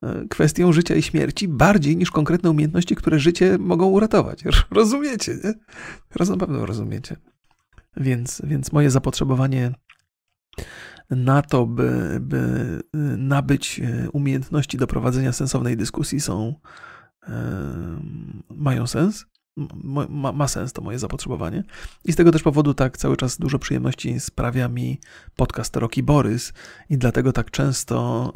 E, kwestią życia i śmierci bardziej niż konkretne umiejętności, które życie mogą uratować. Rozumiecie, nie? Na pewno rozumiecie. Więc, więc moje zapotrzebowanie na to, by, by e, nabyć e, umiejętności do prowadzenia sensownej dyskusji są, mają sens. Ma, ma, sens to moje zapotrzebowanie. I z tego też powodu tak cały czas dużo przyjemności sprawia mi podcast Roki Borys i dlatego tak często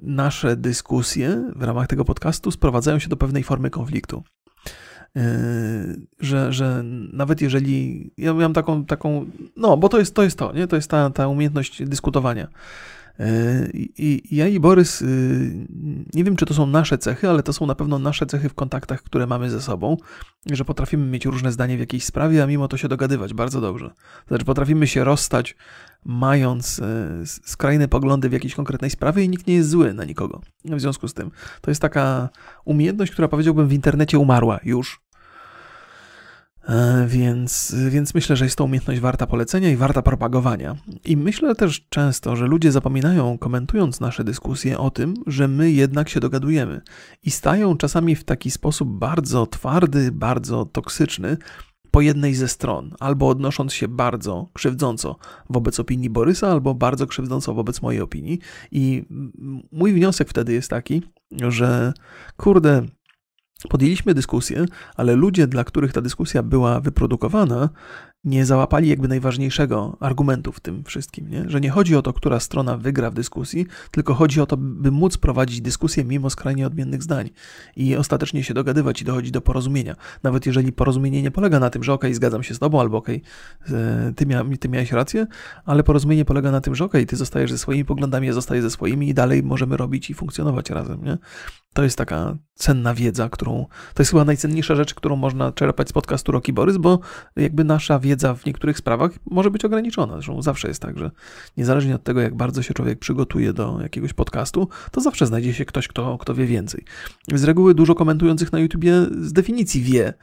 nasze dyskusje w ramach tego podcastu sprowadzają się do pewnej formy konfliktu. Yy, że, że nawet jeżeli. Ja miałem taką, taką. No, bo to jest to, jest to nie? To jest ta, ta umiejętność dyskutowania. I ja i Borys, y, nie wiem czy to są nasze cechy, ale to są na pewno nasze cechy w kontaktach, które mamy ze sobą, że potrafimy mieć różne zdanie w jakiejś sprawie, a mimo to się dogadywać bardzo dobrze. Znaczy potrafimy się rozstać, mając e, skrajne poglądy w jakiejś konkretnej sprawie i nikt nie jest zły na nikogo. W związku z tym to jest taka umiejętność, która powiedziałbym w internecie umarła już. E, więc, więc myślę, że jest to umiejętność warta polecenia i warta propagowania. I myślę też często, że ludzie zapominają, komentując nasze dyskusje, o tym, że my jednak się dogadujemy i stają czasami w taki sposób bardzo twardy, bardzo toksyczny po jednej ze stron, albo odnosząc się bardzo krzywdząco wobec opinii Borysa, albo bardzo krzywdząco wobec mojej opinii. I mój wniosek wtedy jest taki, że kurde, Podjęliśmy dyskusję, ale ludzie, dla których ta dyskusja była wyprodukowana, nie załapali jakby najważniejszego argumentu w tym wszystkim, nie? że nie chodzi o to, która strona wygra w dyskusji, tylko chodzi o to, by móc prowadzić dyskusję mimo skrajnie odmiennych zdań i ostatecznie się dogadywać i dochodzić do porozumienia. Nawet jeżeli porozumienie nie polega na tym, że okej, okay, zgadzam się z tobą, albo okej, okay, ty, mia ty miałeś rację, ale porozumienie polega na tym, że okej, okay, ty zostajesz ze swoimi poglądami, ja zostaję ze swoimi i dalej możemy robić i funkcjonować razem. Nie? To jest taka cenna wiedza, którą, to jest chyba najcenniejsza rzecz, którą można czerpać z podcastu Roki Borys, bo jakby nasza wiedza wiedza w niektórych sprawach może być ograniczona. Zresztą zawsze jest tak, że niezależnie od tego, jak bardzo się człowiek przygotuje do jakiegoś podcastu, to zawsze znajdzie się ktoś, kto, kto wie więcej. Z reguły dużo komentujących na YouTubie z definicji wie,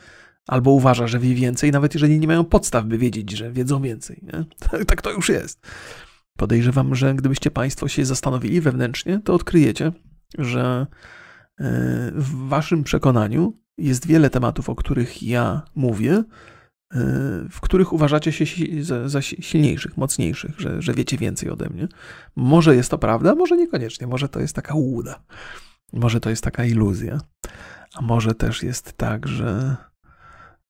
albo uważa, że wie więcej, nawet jeżeli nie mają podstaw, by wiedzieć, że wiedzą więcej. Tak, tak to już jest. Podejrzewam, że gdybyście Państwo się zastanowili wewnętrznie, to odkryjecie, że e, w Waszym przekonaniu jest wiele tematów, o których ja mówię, w których uważacie się za, za, silniejszych, mocniejszych, że, że wiecie więcej ode mnie. Może jest to prawda, może niekoniecznie, może to jest taka łuda, może to jest taka iluzja. A może też jest tak, że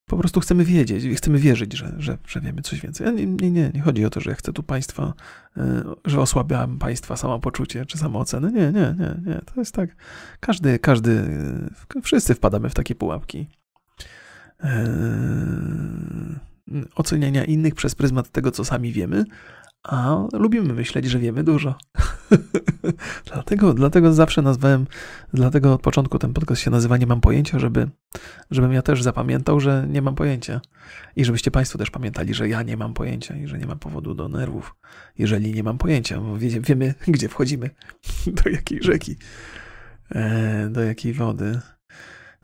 po prostu chcemy wiedzieć i chcemy wierzyć, że, że, że wiemy coś więcej. Nie, nie, nie, nie chodzi o to, że ja chcę tu państwa, e, że osłabiam państwa samopoczucie czy samoocenę. Nie, nie, nie, nie. To jest tak. Każdy, każdy, wszyscy wpadamy w takie pułapki. Eee, oceniania innych przez pryzmat tego, co sami wiemy, a lubimy myśleć, że wiemy dużo. dlatego, dlatego zawsze nazwałem, dlatego od początku ten podcast się nazywa Nie mam pojęcia, żeby, żebym ja też zapamiętał, że nie mam pojęcia. I żebyście Państwo też pamiętali, że ja nie mam pojęcia i że nie mam powodu do nerwów, jeżeli nie mam pojęcia, bo wie, wiemy, gdzie wchodzimy, do jakiej rzeki, e, do jakiej wody.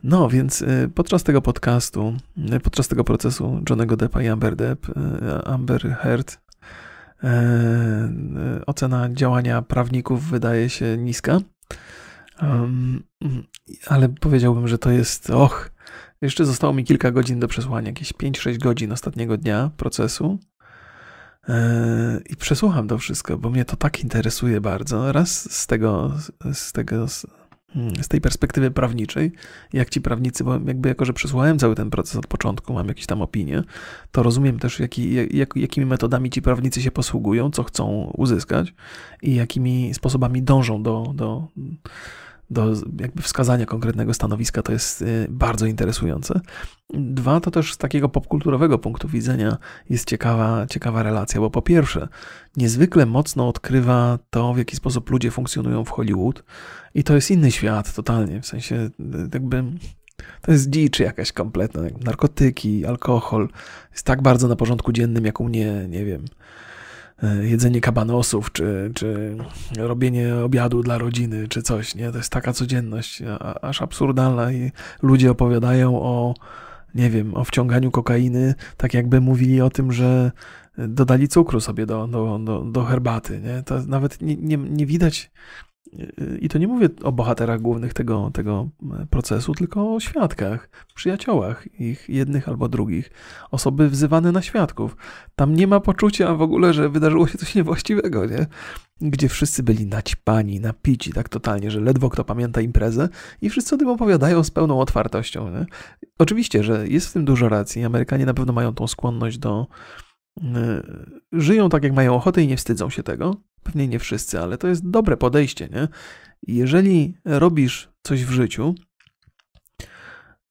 No, więc e, podczas tego podcastu, e, podczas tego procesu Johnego Deppa i Amber Depp, Amber Heard ocena działania prawników wydaje się niska. ale powiedziałbym, że to jest, och, jeszcze zostało mi kilka godzin do przesłania, jakieś 5-6 godzin ostatniego dnia procesu. E, I przesłucham to wszystko, bo mnie to tak interesuje bardzo. Raz z tego, z tego z tej perspektywy prawniczej, jak ci prawnicy, bo jakby jako, że przesłuchałem cały ten proces od początku, mam jakieś tam opinie, to rozumiem też, jaki, jak, jakimi metodami ci prawnicy się posługują, co chcą uzyskać i jakimi sposobami dążą do, do, do jakby wskazania konkretnego stanowiska, to jest y, bardzo interesujące. Dwa, to też z takiego popkulturowego punktu widzenia jest ciekawa, ciekawa relacja, bo po pierwsze, niezwykle mocno odkrywa to, w jaki sposób ludzie funkcjonują w Hollywood i to jest inny świat totalnie, w sensie jakby to jest dzicz jakaś kompletna, narkotyki, alkohol, jest tak bardzo na porządku dziennym, jak u mnie, nie wiem, E, jedzenie kabanosów, czy, czy robienie obiadu dla rodziny, czy coś, nie? To jest taka codzienność, aż absurdalna i ludzie opowiadają o, nie wiem, o wciąganiu kokainy, tak jakby mówili o tym, że dodali cukru sobie do, do, do, do herbaty, nie? To nawet nie, nie, nie widać i to nie mówię o bohaterach głównych tego, tego procesu, tylko o świadkach, przyjaciołach ich jednych albo drugich, osoby wzywane na świadków. Tam nie ma poczucia w ogóle, że wydarzyło się coś niewłaściwego, nie? Gdzie wszyscy byli naćpani, napici tak totalnie, że ledwo kto pamięta imprezę i wszyscy o tym opowiadają z pełną otwartością. Nie? Oczywiście, że jest w tym dużo racji. Amerykanie na pewno mają tą skłonność do, żyją tak, jak mają ochotę i nie wstydzą się tego. Pewnie nie wszyscy, ale to jest dobre podejście, nie? Jeżeli robisz coś w życiu,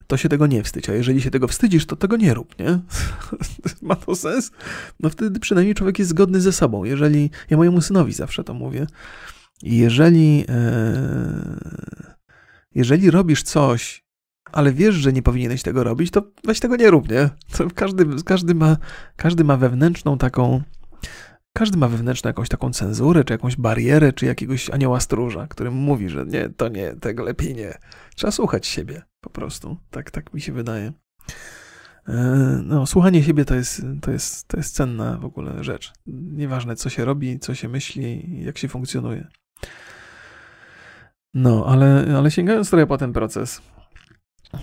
to się tego nie wstydź, a jeżeli się tego wstydzisz, to tego nie rób, nie? Ma to sens? No wtedy przynajmniej człowiek jest zgodny ze sobą. Jeżeli, ja mojemu synowi zawsze to mówię, jeżeli, e, jeżeli robisz coś, ale wiesz, że nie powinieneś tego robić, to weź tego nie rób, nie? Każdy, każdy, ma, każdy ma wewnętrzną taką każdy ma wewnętrzną jakąś taką cenzurę, czy jakąś barierę, czy jakiegoś anioła stróża, który mówi, że nie, to nie, tego lepiej nie. Trzeba słuchać siebie po prostu. Tak, tak mi się wydaje. E, no, słuchanie siebie to jest, to, jest, to jest cenna w ogóle rzecz. Nieważne, co się robi, co się myśli, jak się funkcjonuje. No, ale, ale sięgając trochę po ten proces,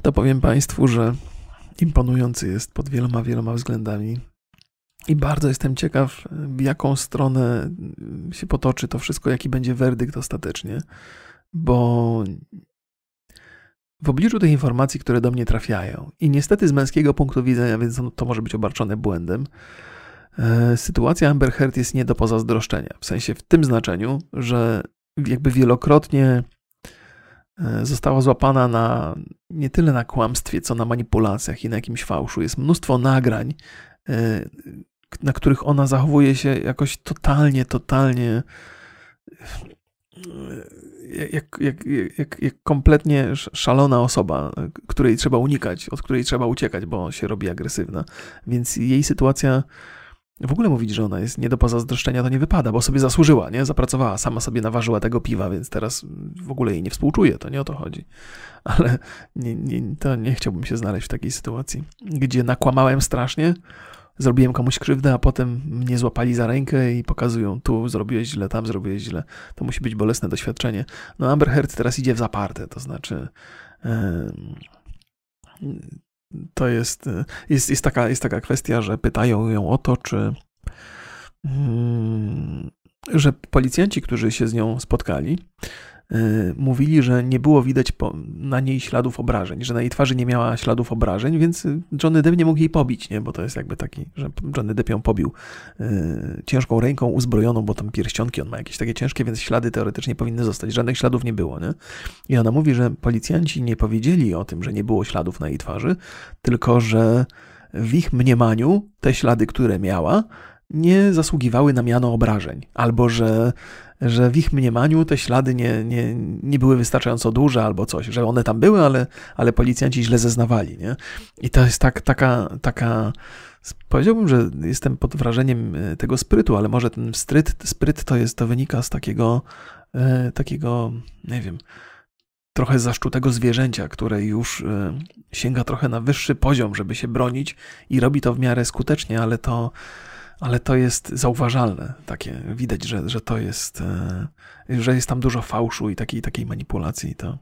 to powiem Państwu, że imponujący jest pod wieloma, wieloma względami. I bardzo jestem ciekaw, w jaką stronę się potoczy to wszystko, jaki będzie werdykt ostatecznie, bo w obliczu tych informacji, które do mnie trafiają, i niestety z męskiego punktu widzenia, więc to może być obarczone błędem, e, sytuacja Amber Heard jest nie do pozazdroszczenia. W sensie w tym znaczeniu, że jakby wielokrotnie e, została złapana na nie tyle na kłamstwie, co na manipulacjach i na jakimś fałszu. Jest mnóstwo nagrań, e, na których ona zachowuje się jakoś totalnie, totalnie jak, jak, jak, jak kompletnie szalona osoba, której trzeba unikać, od której trzeba uciekać, bo się robi agresywna. Więc jej sytuacja w ogóle mówić, że ona jest nie do pozazdroszczenia, to nie wypada, bo sobie zasłużyła, nie? Zapracowała, sama sobie naważyła tego piwa, więc teraz w ogóle jej nie współczuję, to nie o to chodzi. Ale nie, nie, to nie chciałbym się znaleźć w takiej sytuacji, gdzie nakłamałem strasznie, zrobiłem komuś krzywdę, a potem mnie złapali za rękę i pokazują tu zrobiłeś źle, tam zrobiłeś źle. To musi być bolesne doświadczenie. No Amber Heard teraz idzie w zaparte, to znaczy to jest, jest, jest, taka, jest taka kwestia, że pytają ją o to, czy mm, że policjanci, którzy się z nią spotkali, mówili, że nie było widać na niej śladów obrażeń, że na jej twarzy nie miała śladów obrażeń, więc Johnny Depp nie mógł jej pobić, nie? bo to jest jakby taki, że Johnny Depp ją pobił ciężką ręką uzbrojoną, bo tam pierścionki on ma jakieś takie ciężkie, więc ślady teoretycznie powinny zostać. Żadnych śladów nie było. Nie? I ona mówi, że policjanci nie powiedzieli o tym, że nie było śladów na jej twarzy, tylko że w ich mniemaniu te ślady, które miała, nie zasługiwały na miano obrażeń, albo że, że w ich mniemaniu te ślady nie, nie, nie były wystarczająco duże, albo coś, że one tam były, ale, ale policjanci źle zeznawali. Nie? I to jest tak, taka, taka. Powiedziałbym, że jestem pod wrażeniem e, tego sprytu, ale może ten spryt, spryt to jest, to wynika z takiego, e, takiego, nie wiem, trochę zaszczutego zwierzęcia, które już e, sięga trochę na wyższy poziom, żeby się bronić i robi to w miarę skutecznie, ale to, ale to jest zauważalne. Takie widać, że, że to jest, e, że jest tam dużo fałszu i takiej, takiej manipulacji. To,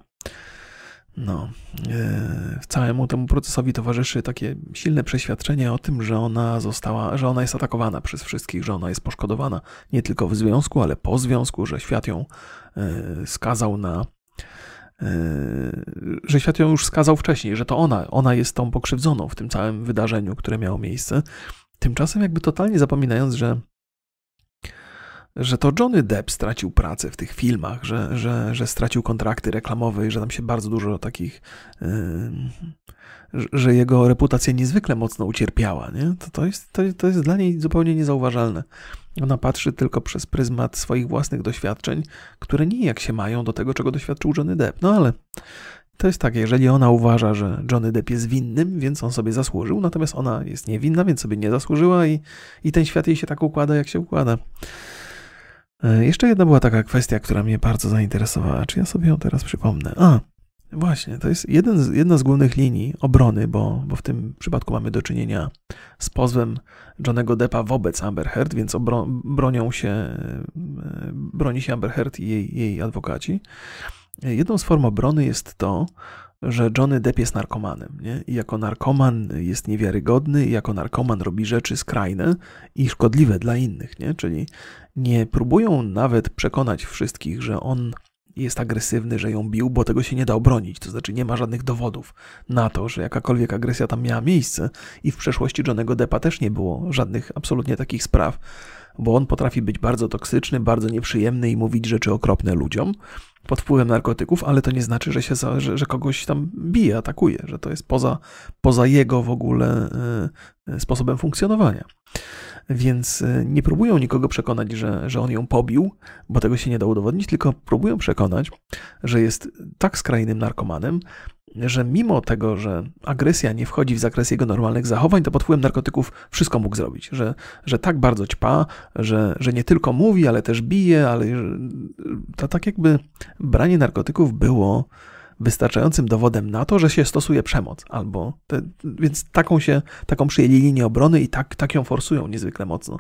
no, e, całemu temu procesowi towarzyszy takie silne przeświadczenie o tym, że ona została, że ona jest atakowana przez wszystkich, że ona jest poszkodowana nie tylko w związku, ale po związku, że świat ją skazał na że świat ją już skazał wcześniej, że to ona, ona jest tą pokrzywdzoną w tym całym wydarzeniu, które miało miejsce. Tymczasem jakby totalnie zapominając, że że to Johnny Depp stracił pracę w tych filmach, że, że, że stracił kontrakty reklamowe i że tam się bardzo dużo takich, yy, że jego reputacja niezwykle mocno ucierpiała. Nie? To, to, jest, to, to jest dla niej zupełnie niezauważalne. Ona patrzy tylko przez pryzmat swoich własnych doświadczeń, które nijak się mają do tego, czego doświadczył Johnny Depp. No ale to jest tak, jeżeli ona uważa, że Johnny Depp jest winnym, więc on sobie zasłużył, natomiast ona jest niewinna, więc sobie nie zasłużyła i, i ten świat jej się tak układa, jak się układa. E, jeszcze jedna była taka kwestia, która mnie bardzo zainteresowała. Czy ja sobie ją teraz przypomnę? A, Właśnie, to jest jeden z, jedna z głównych linii obrony, bo, bo w tym przypadku mamy do czynienia z pozwem Johnego Deppa wobec Amber Heard, więc obro, bronią się, e, broni się Amber Heard i jej, jej adwokaci. Jedną z form obrony jest to, że Johnny Depp jest narkomanem. Nie? I jako narkoman jest niewiarygodny, i jako narkoman robi rzeczy skrajne i szkodliwe dla innych. Nie? Czyli nie próbują nawet przekonać wszystkich, że on jest agresywny, że ją bił, bo tego się nie da obronić. To znaczy nie ma żadnych dowodów na to, że jakakolwiek agresja tam miała miejsce i w przeszłości Johnego Deppa też nie było żadnych absolutnie takich spraw, bo on potrafi być bardzo toksyczny, bardzo nieprzyjemny i mówić rzeczy okropne ludziom pod wpływem narkotyków, ale to nie znaczy, że, się, że, że kogoś tam bije, atakuje, że to jest poza, poza jego w ogóle y, sposobem funkcjonowania. Więc e, nie próbują nikogo przekonać, że, że on ją pobił, bo tego się nie da udowodnić, tylko próbują przekonać, że jest tak skrajnym narkomanem, że mimo tego, że agresja nie wchodzi w zakres jego normalnych zachowań, to pod wpływem narkotyków wszystko mógł zrobić. Że, że tak bardzo ćpa, że, że nie tylko mówi, ale też bije, ale to tak jakby branie narkotyków było wystarczającym dowodem na to, że się stosuje przemoc, albo te, więc taką się, taką przyjęli linię obrony i tak, tak ją forsują niezwykle mocno.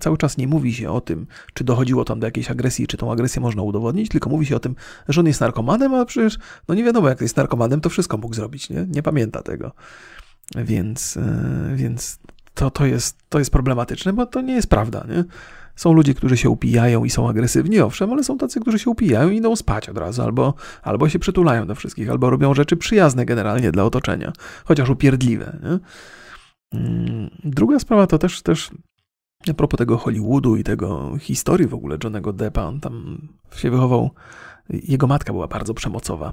Cały czas nie mówi się o tym, czy dochodziło tam do jakiejś agresji, czy tą agresję można udowodnić, tylko mówi się o tym, że on jest narkomanem, a przecież no nie wiadomo, jak jest narkomanem, to wszystko mógł zrobić, nie? Nie pamięta tego. Więc, e, więc to, to, jest, to jest problematyczne, bo to nie jest prawda, nie? Są ludzie, którzy się upijają i są agresywni, owszem, ale są tacy, którzy się upijają i idą spać od razu, albo, albo się przytulają do wszystkich, albo robią rzeczy przyjazne generalnie dla otoczenia, chociaż upierdliwe. Nie? Mm, druga sprawa to też, też a propos tego Hollywoodu i tego historii w ogóle Johnego Deppa, on tam się wychował, jego matka była bardzo przemocowa.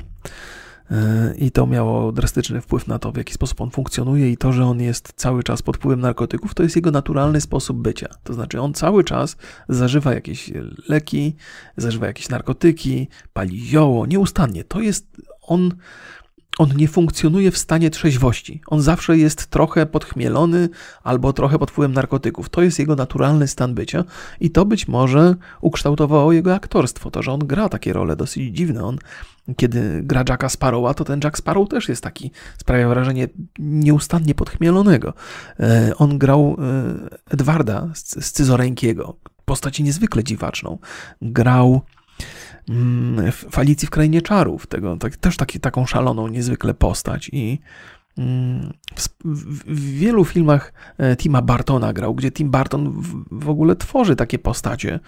E, I to miało drastyczny wpływ na to, w jaki sposób on funkcjonuje, i to, że on jest cały czas pod wpływem narkotyków, to jest jego naturalny sposób bycia. To znaczy, on cały czas zażywa jakieś leki, zażywa jakieś narkotyki, pali zioło, nieustannie. To jest on on nie funkcjonuje w stanie trzeźwości. On zawsze jest trochę podchmielony albo trochę pod wpływem narkotyków. To jest jego naturalny stan bycia i to być może ukształtowało jego aktorstwo. To, że on gra takie role dosyć dziwne. On, kiedy gra Jacka Sparrowa, to ten Jack Sparrow też jest taki, sprawia wrażenie nieustannie podchmielonego. E, on grał e, Edwarda z, z Cyzoreńkiego, postaci niezwykle dziwaczną. Grał w Alicji w Krainie Czarów, tego, tak, też taki, taką szaloną niezwykle postać i mm, w, w, wielu filmach e, Tima Bartona grał, gdzie Tim Barton w, w ogóle tworzy takie postacie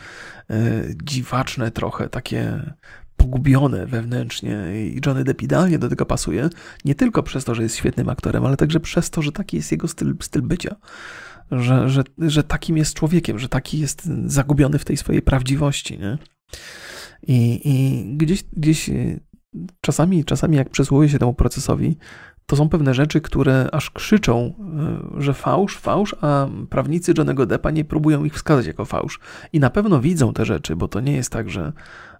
e, dziwaczne trochę, takie pogubione wewnętrznie i Johnny Depp idealnie do tego pasuje, nie tylko przez to, że jest świetnym aktorem, ale także przez to, że taki jest jego styl, styl bycia. Że, że, że takim jest człowiekiem, że taki jest zagubiony w tej swojej prawdziwości. Nie? I, i gdzieś, gdzieś czasami, czasami jak przysłuje się temu procesowi, to są pewne rzeczy, które aż krzyczą, e, że fałsz, fałsz, a prawnicy Johnego Deppa nie próbują ich wskazać jako fałsz. I na pewno widzą te rzeczy, bo to nie jest tak, że,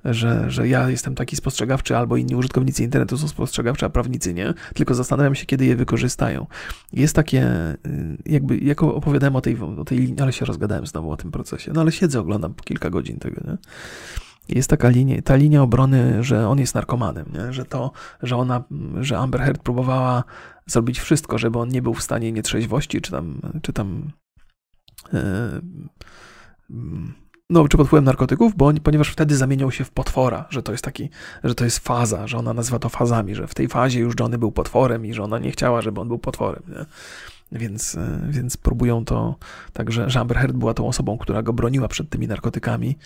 że, że ja jestem taki spostrzegawczy, albo inni użytkownicy internetu są spostrzegawczy, a prawnicy nie, tylko zastanawiam się, kiedy je wykorzystają. Jest takie, e, jakby, jako opowiadałem o tej, o tej linii, ale się rozgadałem znowu o tym procesie, no ale siedzę, oglądam kilka godzin tego, nie? Jest taka linia, ta linia obrony, że on jest narkomanem, nie? że to, że ona, że Amber Heard próbowała zrobić wszystko, żeby on nie był w stanie nietrzeźwości, czy tam, czy tam yy, no, czy pod wpływem narkotyków, bo on, ponieważ wtedy zamieniał się w potwora, że to jest taki, że to jest faza, że ona nazywa to fazami, że w tej fazie już Johnny był potworem i że ona nie chciała, żeby on był potworem. Nie? Więc, e, więc próbują to tak, że Amber Heard była tą osobą, która go broniła przed tymi narkotykami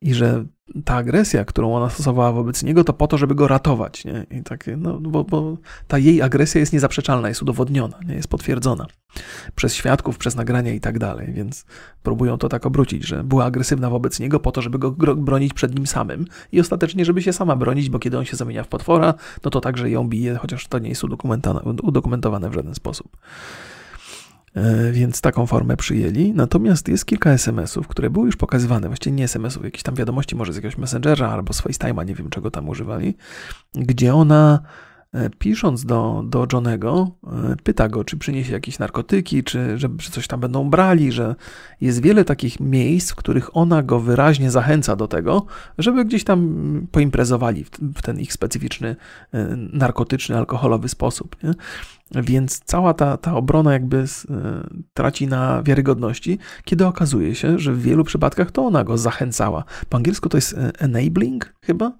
i że ta agresja, którą ona stosowała wobec niego, to po to, żeby go ratować. Nie? I takie, no, bo, bo ta jej agresja jest niezaprzeczalna, jest udowodniona, nie? jest potwierdzona przez świadków, przez nagrania i tak dalej, więc próbują to tak obrócić, że była agresywna wobec niego po to, żeby go bronić przed nim samym i ostatecznie, żeby się sama bronić, bo kiedy on się zamienia w potwora, no to także ją bije, chociaż to nie jest udokumentowane w żaden sposób. E, więc taką formę przyjęli. Natomiast jest kilka SMS-ów, które były już pokazywane, właściwie nie SMS-ów, jakieś tam wiadomości, może z jakiegoś Messengera albo z FaceTime'a, nie wiem czego tam używali, gdzie ona e, pisząc do, do Johnego, e, pyta go, czy przyniesie jakieś narkotyki, czy że, coś tam będą brali, że jest wiele takich miejsc, w których ona go wyraźnie zachęca do tego, żeby gdzieś tam poimprezowali w, w ten ich specyficzny narkotyczny, alkoholowy sposób. Nie? Więc cała ta, ta obrona jakby e, traci na wiarygodności, kiedy okazuje się, że w wielu przypadkach to ona go zachęcała. Po angielsku to jest e, enabling chyba,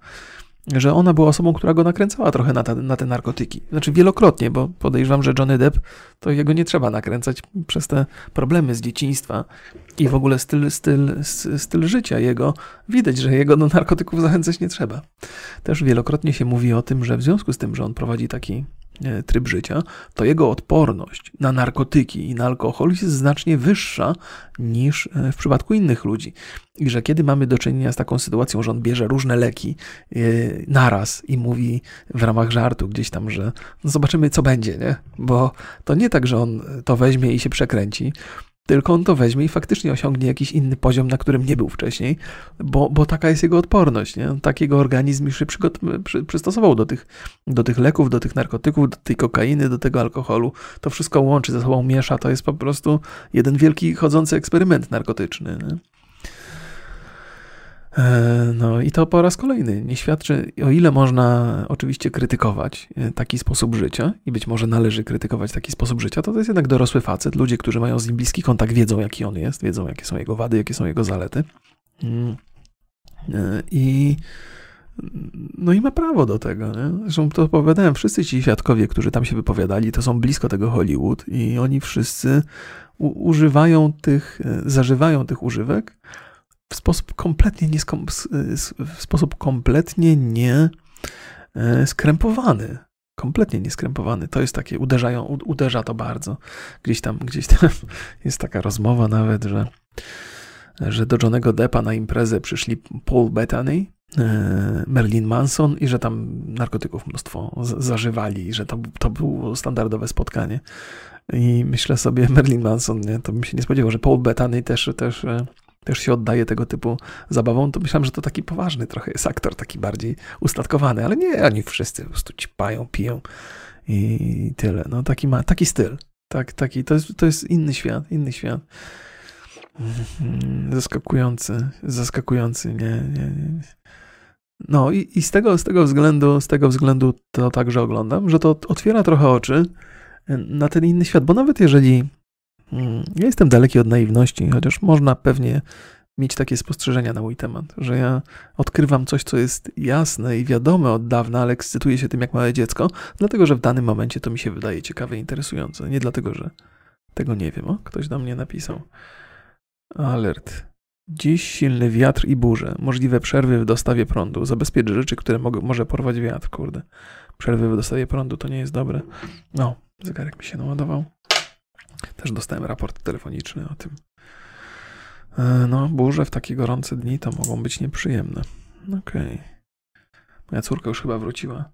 że ona była osobą, która go nakręcała trochę na, ta, na te narkotyki. Znaczy wielokrotnie, bo podejrzewam, że Johnny Depp to jego nie trzeba nakręcać przez te problemy z dzieciństwa i w ogóle styl, styl, styl życia jego. Widać, że jego do narkotyków zachęcać nie trzeba. Też wielokrotnie się mówi o tym, że w związku z tym, że on prowadzi taki tryb życia, to jego odporność na narkotyki i na alkohol jest znacznie wyższa niż e, w przypadku innych ludzi. I że kiedy mamy do czynienia z taką sytuacją, że on bierze różne leki e, naraz i mówi w ramach żartu gdzieś tam, że no zobaczymy co będzie, nie? Bo to nie tak, że on to weźmie i się przekręci, tylko on to weźmie i faktycznie osiągnie jakiś inny poziom, na którym nie był wcześniej, bo, bo taka jest jego odporność. Nie? Tak jego organizm już się przy, przystosował do tych, do tych leków, do tych narkotyków, do tej kokainy, do tego alkoholu. To wszystko łączy, ze sobą miesza. To jest po prostu jeden wielki chodzący eksperyment narkotyczny. Nie? E, no i to po raz kolejny nie świadczy, o ile można oczywiście krytykować e, taki sposób życia i być może należy krytykować taki sposób życia, to to jest jednak dorosły facet. Ludzie, którzy mają z nim bliski kontakt, wiedzą jaki on jest, wiedzą jakie są jego wady, jakie są jego zalety. Mm. E, I no i ma prawo do tego. Nie? Zresztą to opowiadałem, wszyscy ci świadkowie, którzy tam się wypowiadali, to są blisko tego Hollywood i oni wszyscy używają tych, zażywają tych używek, w sposób kompletnie nie, w sposób kompletnie nie e, skrępowany. Kompletnie nieskrępowany. To jest takie, uderzają, uderza to bardzo. Gdzieś tam, gdzieś tam jest taka rozmowa nawet, że, że do Johnego Deppa na imprezę przyszli Paul Bettany, e, Merlin Manson i że tam narkotyków mnóstwo zażywali i że to, to było standardowe spotkanie. I myślę sobie, Merlin Manson, nie, to bym się nie spodziewał, że Paul Bettany też, też e, też się oddaje tego typu zabawom, to myślałem, że to taki poważny trochę jest aktor, taki bardziej ustatkowany, ale nie, oni wszyscy po prostu ćpają, piją i tyle. No taki ma, taki styl. Tak, taki, to jest, to jest inny świat, inny świat. Mhm, zaskakujący, zaskakujący, nie, nie, nie. No i, i z, tego, z tego względu, z tego względu to także oglądam, że to otwiera trochę oczy na ten inny świat, bo nawet jeżeli ja jestem daleki od naiwności, chociaż można pewnie mieć takie spostrzeżenia na mój temat, że ja odkrywam coś, co jest jasne i wiadome od dawna, ale ekscytuję się tym jak małe dziecko, dlatego że w danym momencie to mi się wydaje ciekawe i interesujące. Nie dlatego, że tego nie wiem. O, ktoś do mnie napisał. Alert. Dziś silny wiatr i burze, możliwe przerwy w dostawie prądu. Zabezpiecz rzeczy, które może porwać wiatr, kurde. Przerwy w dostawie prądu to nie jest dobre. No, zegarek mi się naładował. Też dostałem raport telefoniczny o tym. E, no, burze w takie gorące dni to mogą być nieprzyjemne. Okej. Okay. Moja córka już chyba wróciła.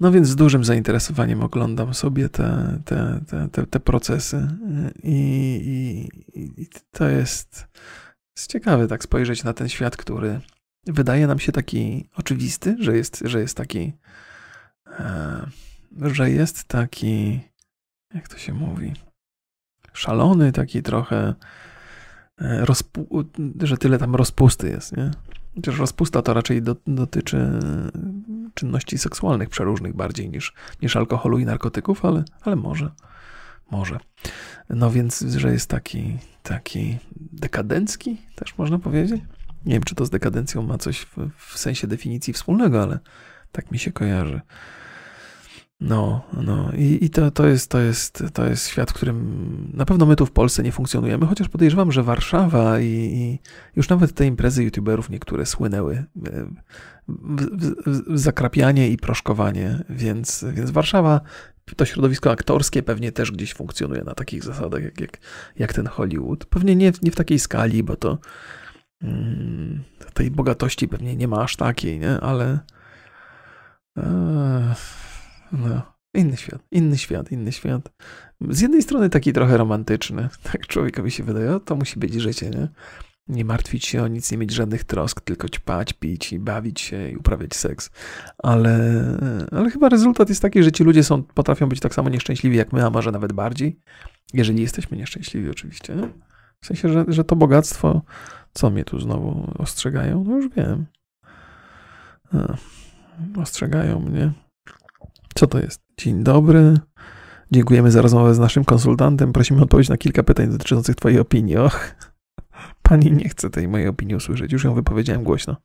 No więc z dużym zainteresowaniem oglądam sobie te, te, te, te, te procesy I, i, i to jest, jest ciekawe tak spojrzeć na ten świat, który wydaje nam się taki oczywisty, że jest, że jest taki, e, że jest taki, jak to się mówi, szalony, taki trochę, e, rozpu- że tyle tam rozpusty jest, nie? Chociaż rozpusta to raczej do, dotyczy czynności seksualnych przeróżnych bardziej niż, niż alkoholu i narkotyków, ale, ale może. Może. No więc, że jest taki, taki dekadencki, też można powiedzieć. Nie wiem, czy to z dekadencją ma coś w, w sensie definicji wspólnego, ale tak mi się kojarzy. No, no i, i to, to, jest, to, jest, to jest świat, w którym na pewno my tu w Polsce nie funkcjonujemy, chociaż podejrzewam, że Warszawa i, i już nawet te imprezy youtuberów niektóre słynęły e, w, w, w zakrapianie i proszkowanie, więc, więc Warszawa, to środowisko aktorskie pewnie też gdzieś funkcjonuje na takich zasadach jak, jak, jak ten Hollywood. Pewnie nie, nie w takiej skali, bo to mm, tej bogatości pewnie nie ma aż takiej, nie? ale... E, no, inny świat, inny świat, inny świat. Z jednej strony taki trochę romantyczny, tak człowiekowi się wydaje, to musi być życie, nie? Nie martwić się o nic, nie mieć żadnych trosk, tylko ćpać, pić i bawić się i uprawiać seks. Ale, ale chyba rezultat jest taki, że ci ludzie są, potrafią być tak samo nieszczęśliwi jak my, a może nawet bardziej, jeżeli jesteśmy nieszczęśliwi oczywiście. W sensie, że, że to bogactwo, co mnie tu znowu ostrzegają? No już wiem. A, ostrzegają mnie. Co to jest? Dzień dobry. Dziękujemy za rozmowę z naszym konsultantem. Prosimy o odpowiedź na kilka pytań dotyczących Twojej opinii. Och, pani nie chce tej mojej opinii usłyszeć. Już ją wypowiedziałem głośno.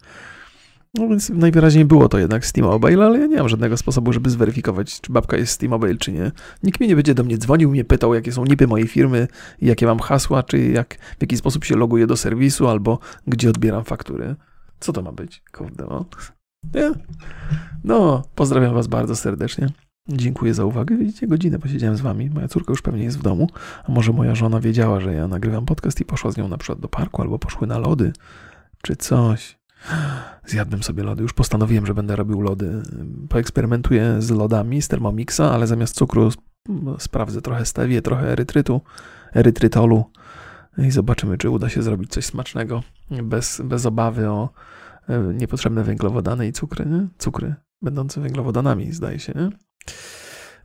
No więc najwyraźniej było to jednak Steam Mobile, ale ja nie mam żadnego sposobu, żeby zweryfikować, czy babka jest Steam Mobile, czy nie. Nikt mnie nie będzie do mnie dzwonił, mnie pytał, jakie są nipy mojej firmy, jakie mam hasła, czy jak, w jaki sposób się loguję do serwisu, albo gdzie odbieram faktury. Co to ma być? Kurde, no. Nie? No, pozdrawiam Was bardzo serdecznie. Dziękuję za uwagę. Widzicie, godzinę posiedziałem z Wami. Moja córka już pewnie jest w domu, a może moja żona wiedziała, że ja nagrywam podcast i poszła z nią na przykład do parku, albo poszły na lody, czy coś. Zjadłem sobie lody. Już postanowiłem, że będę robił lody. Poeksperymentuję z lodami z Thermomixa, ale zamiast cukru sprawdzę trochę stewię, trochę erytrytu, erytrytolu i zobaczymy, czy uda się zrobić coś smacznego bez, bez obawy o niepotrzebne węglowodany i cukry, nie? Cukry będące węglowodanami, zdaje się, nie?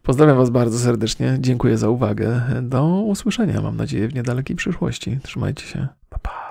Pozdrawiam Was bardzo serdecznie. Dziękuję za uwagę. Do usłyszenia, mam nadzieję, w niedalekiej przyszłości. Trzymajcie się. Pa, pa.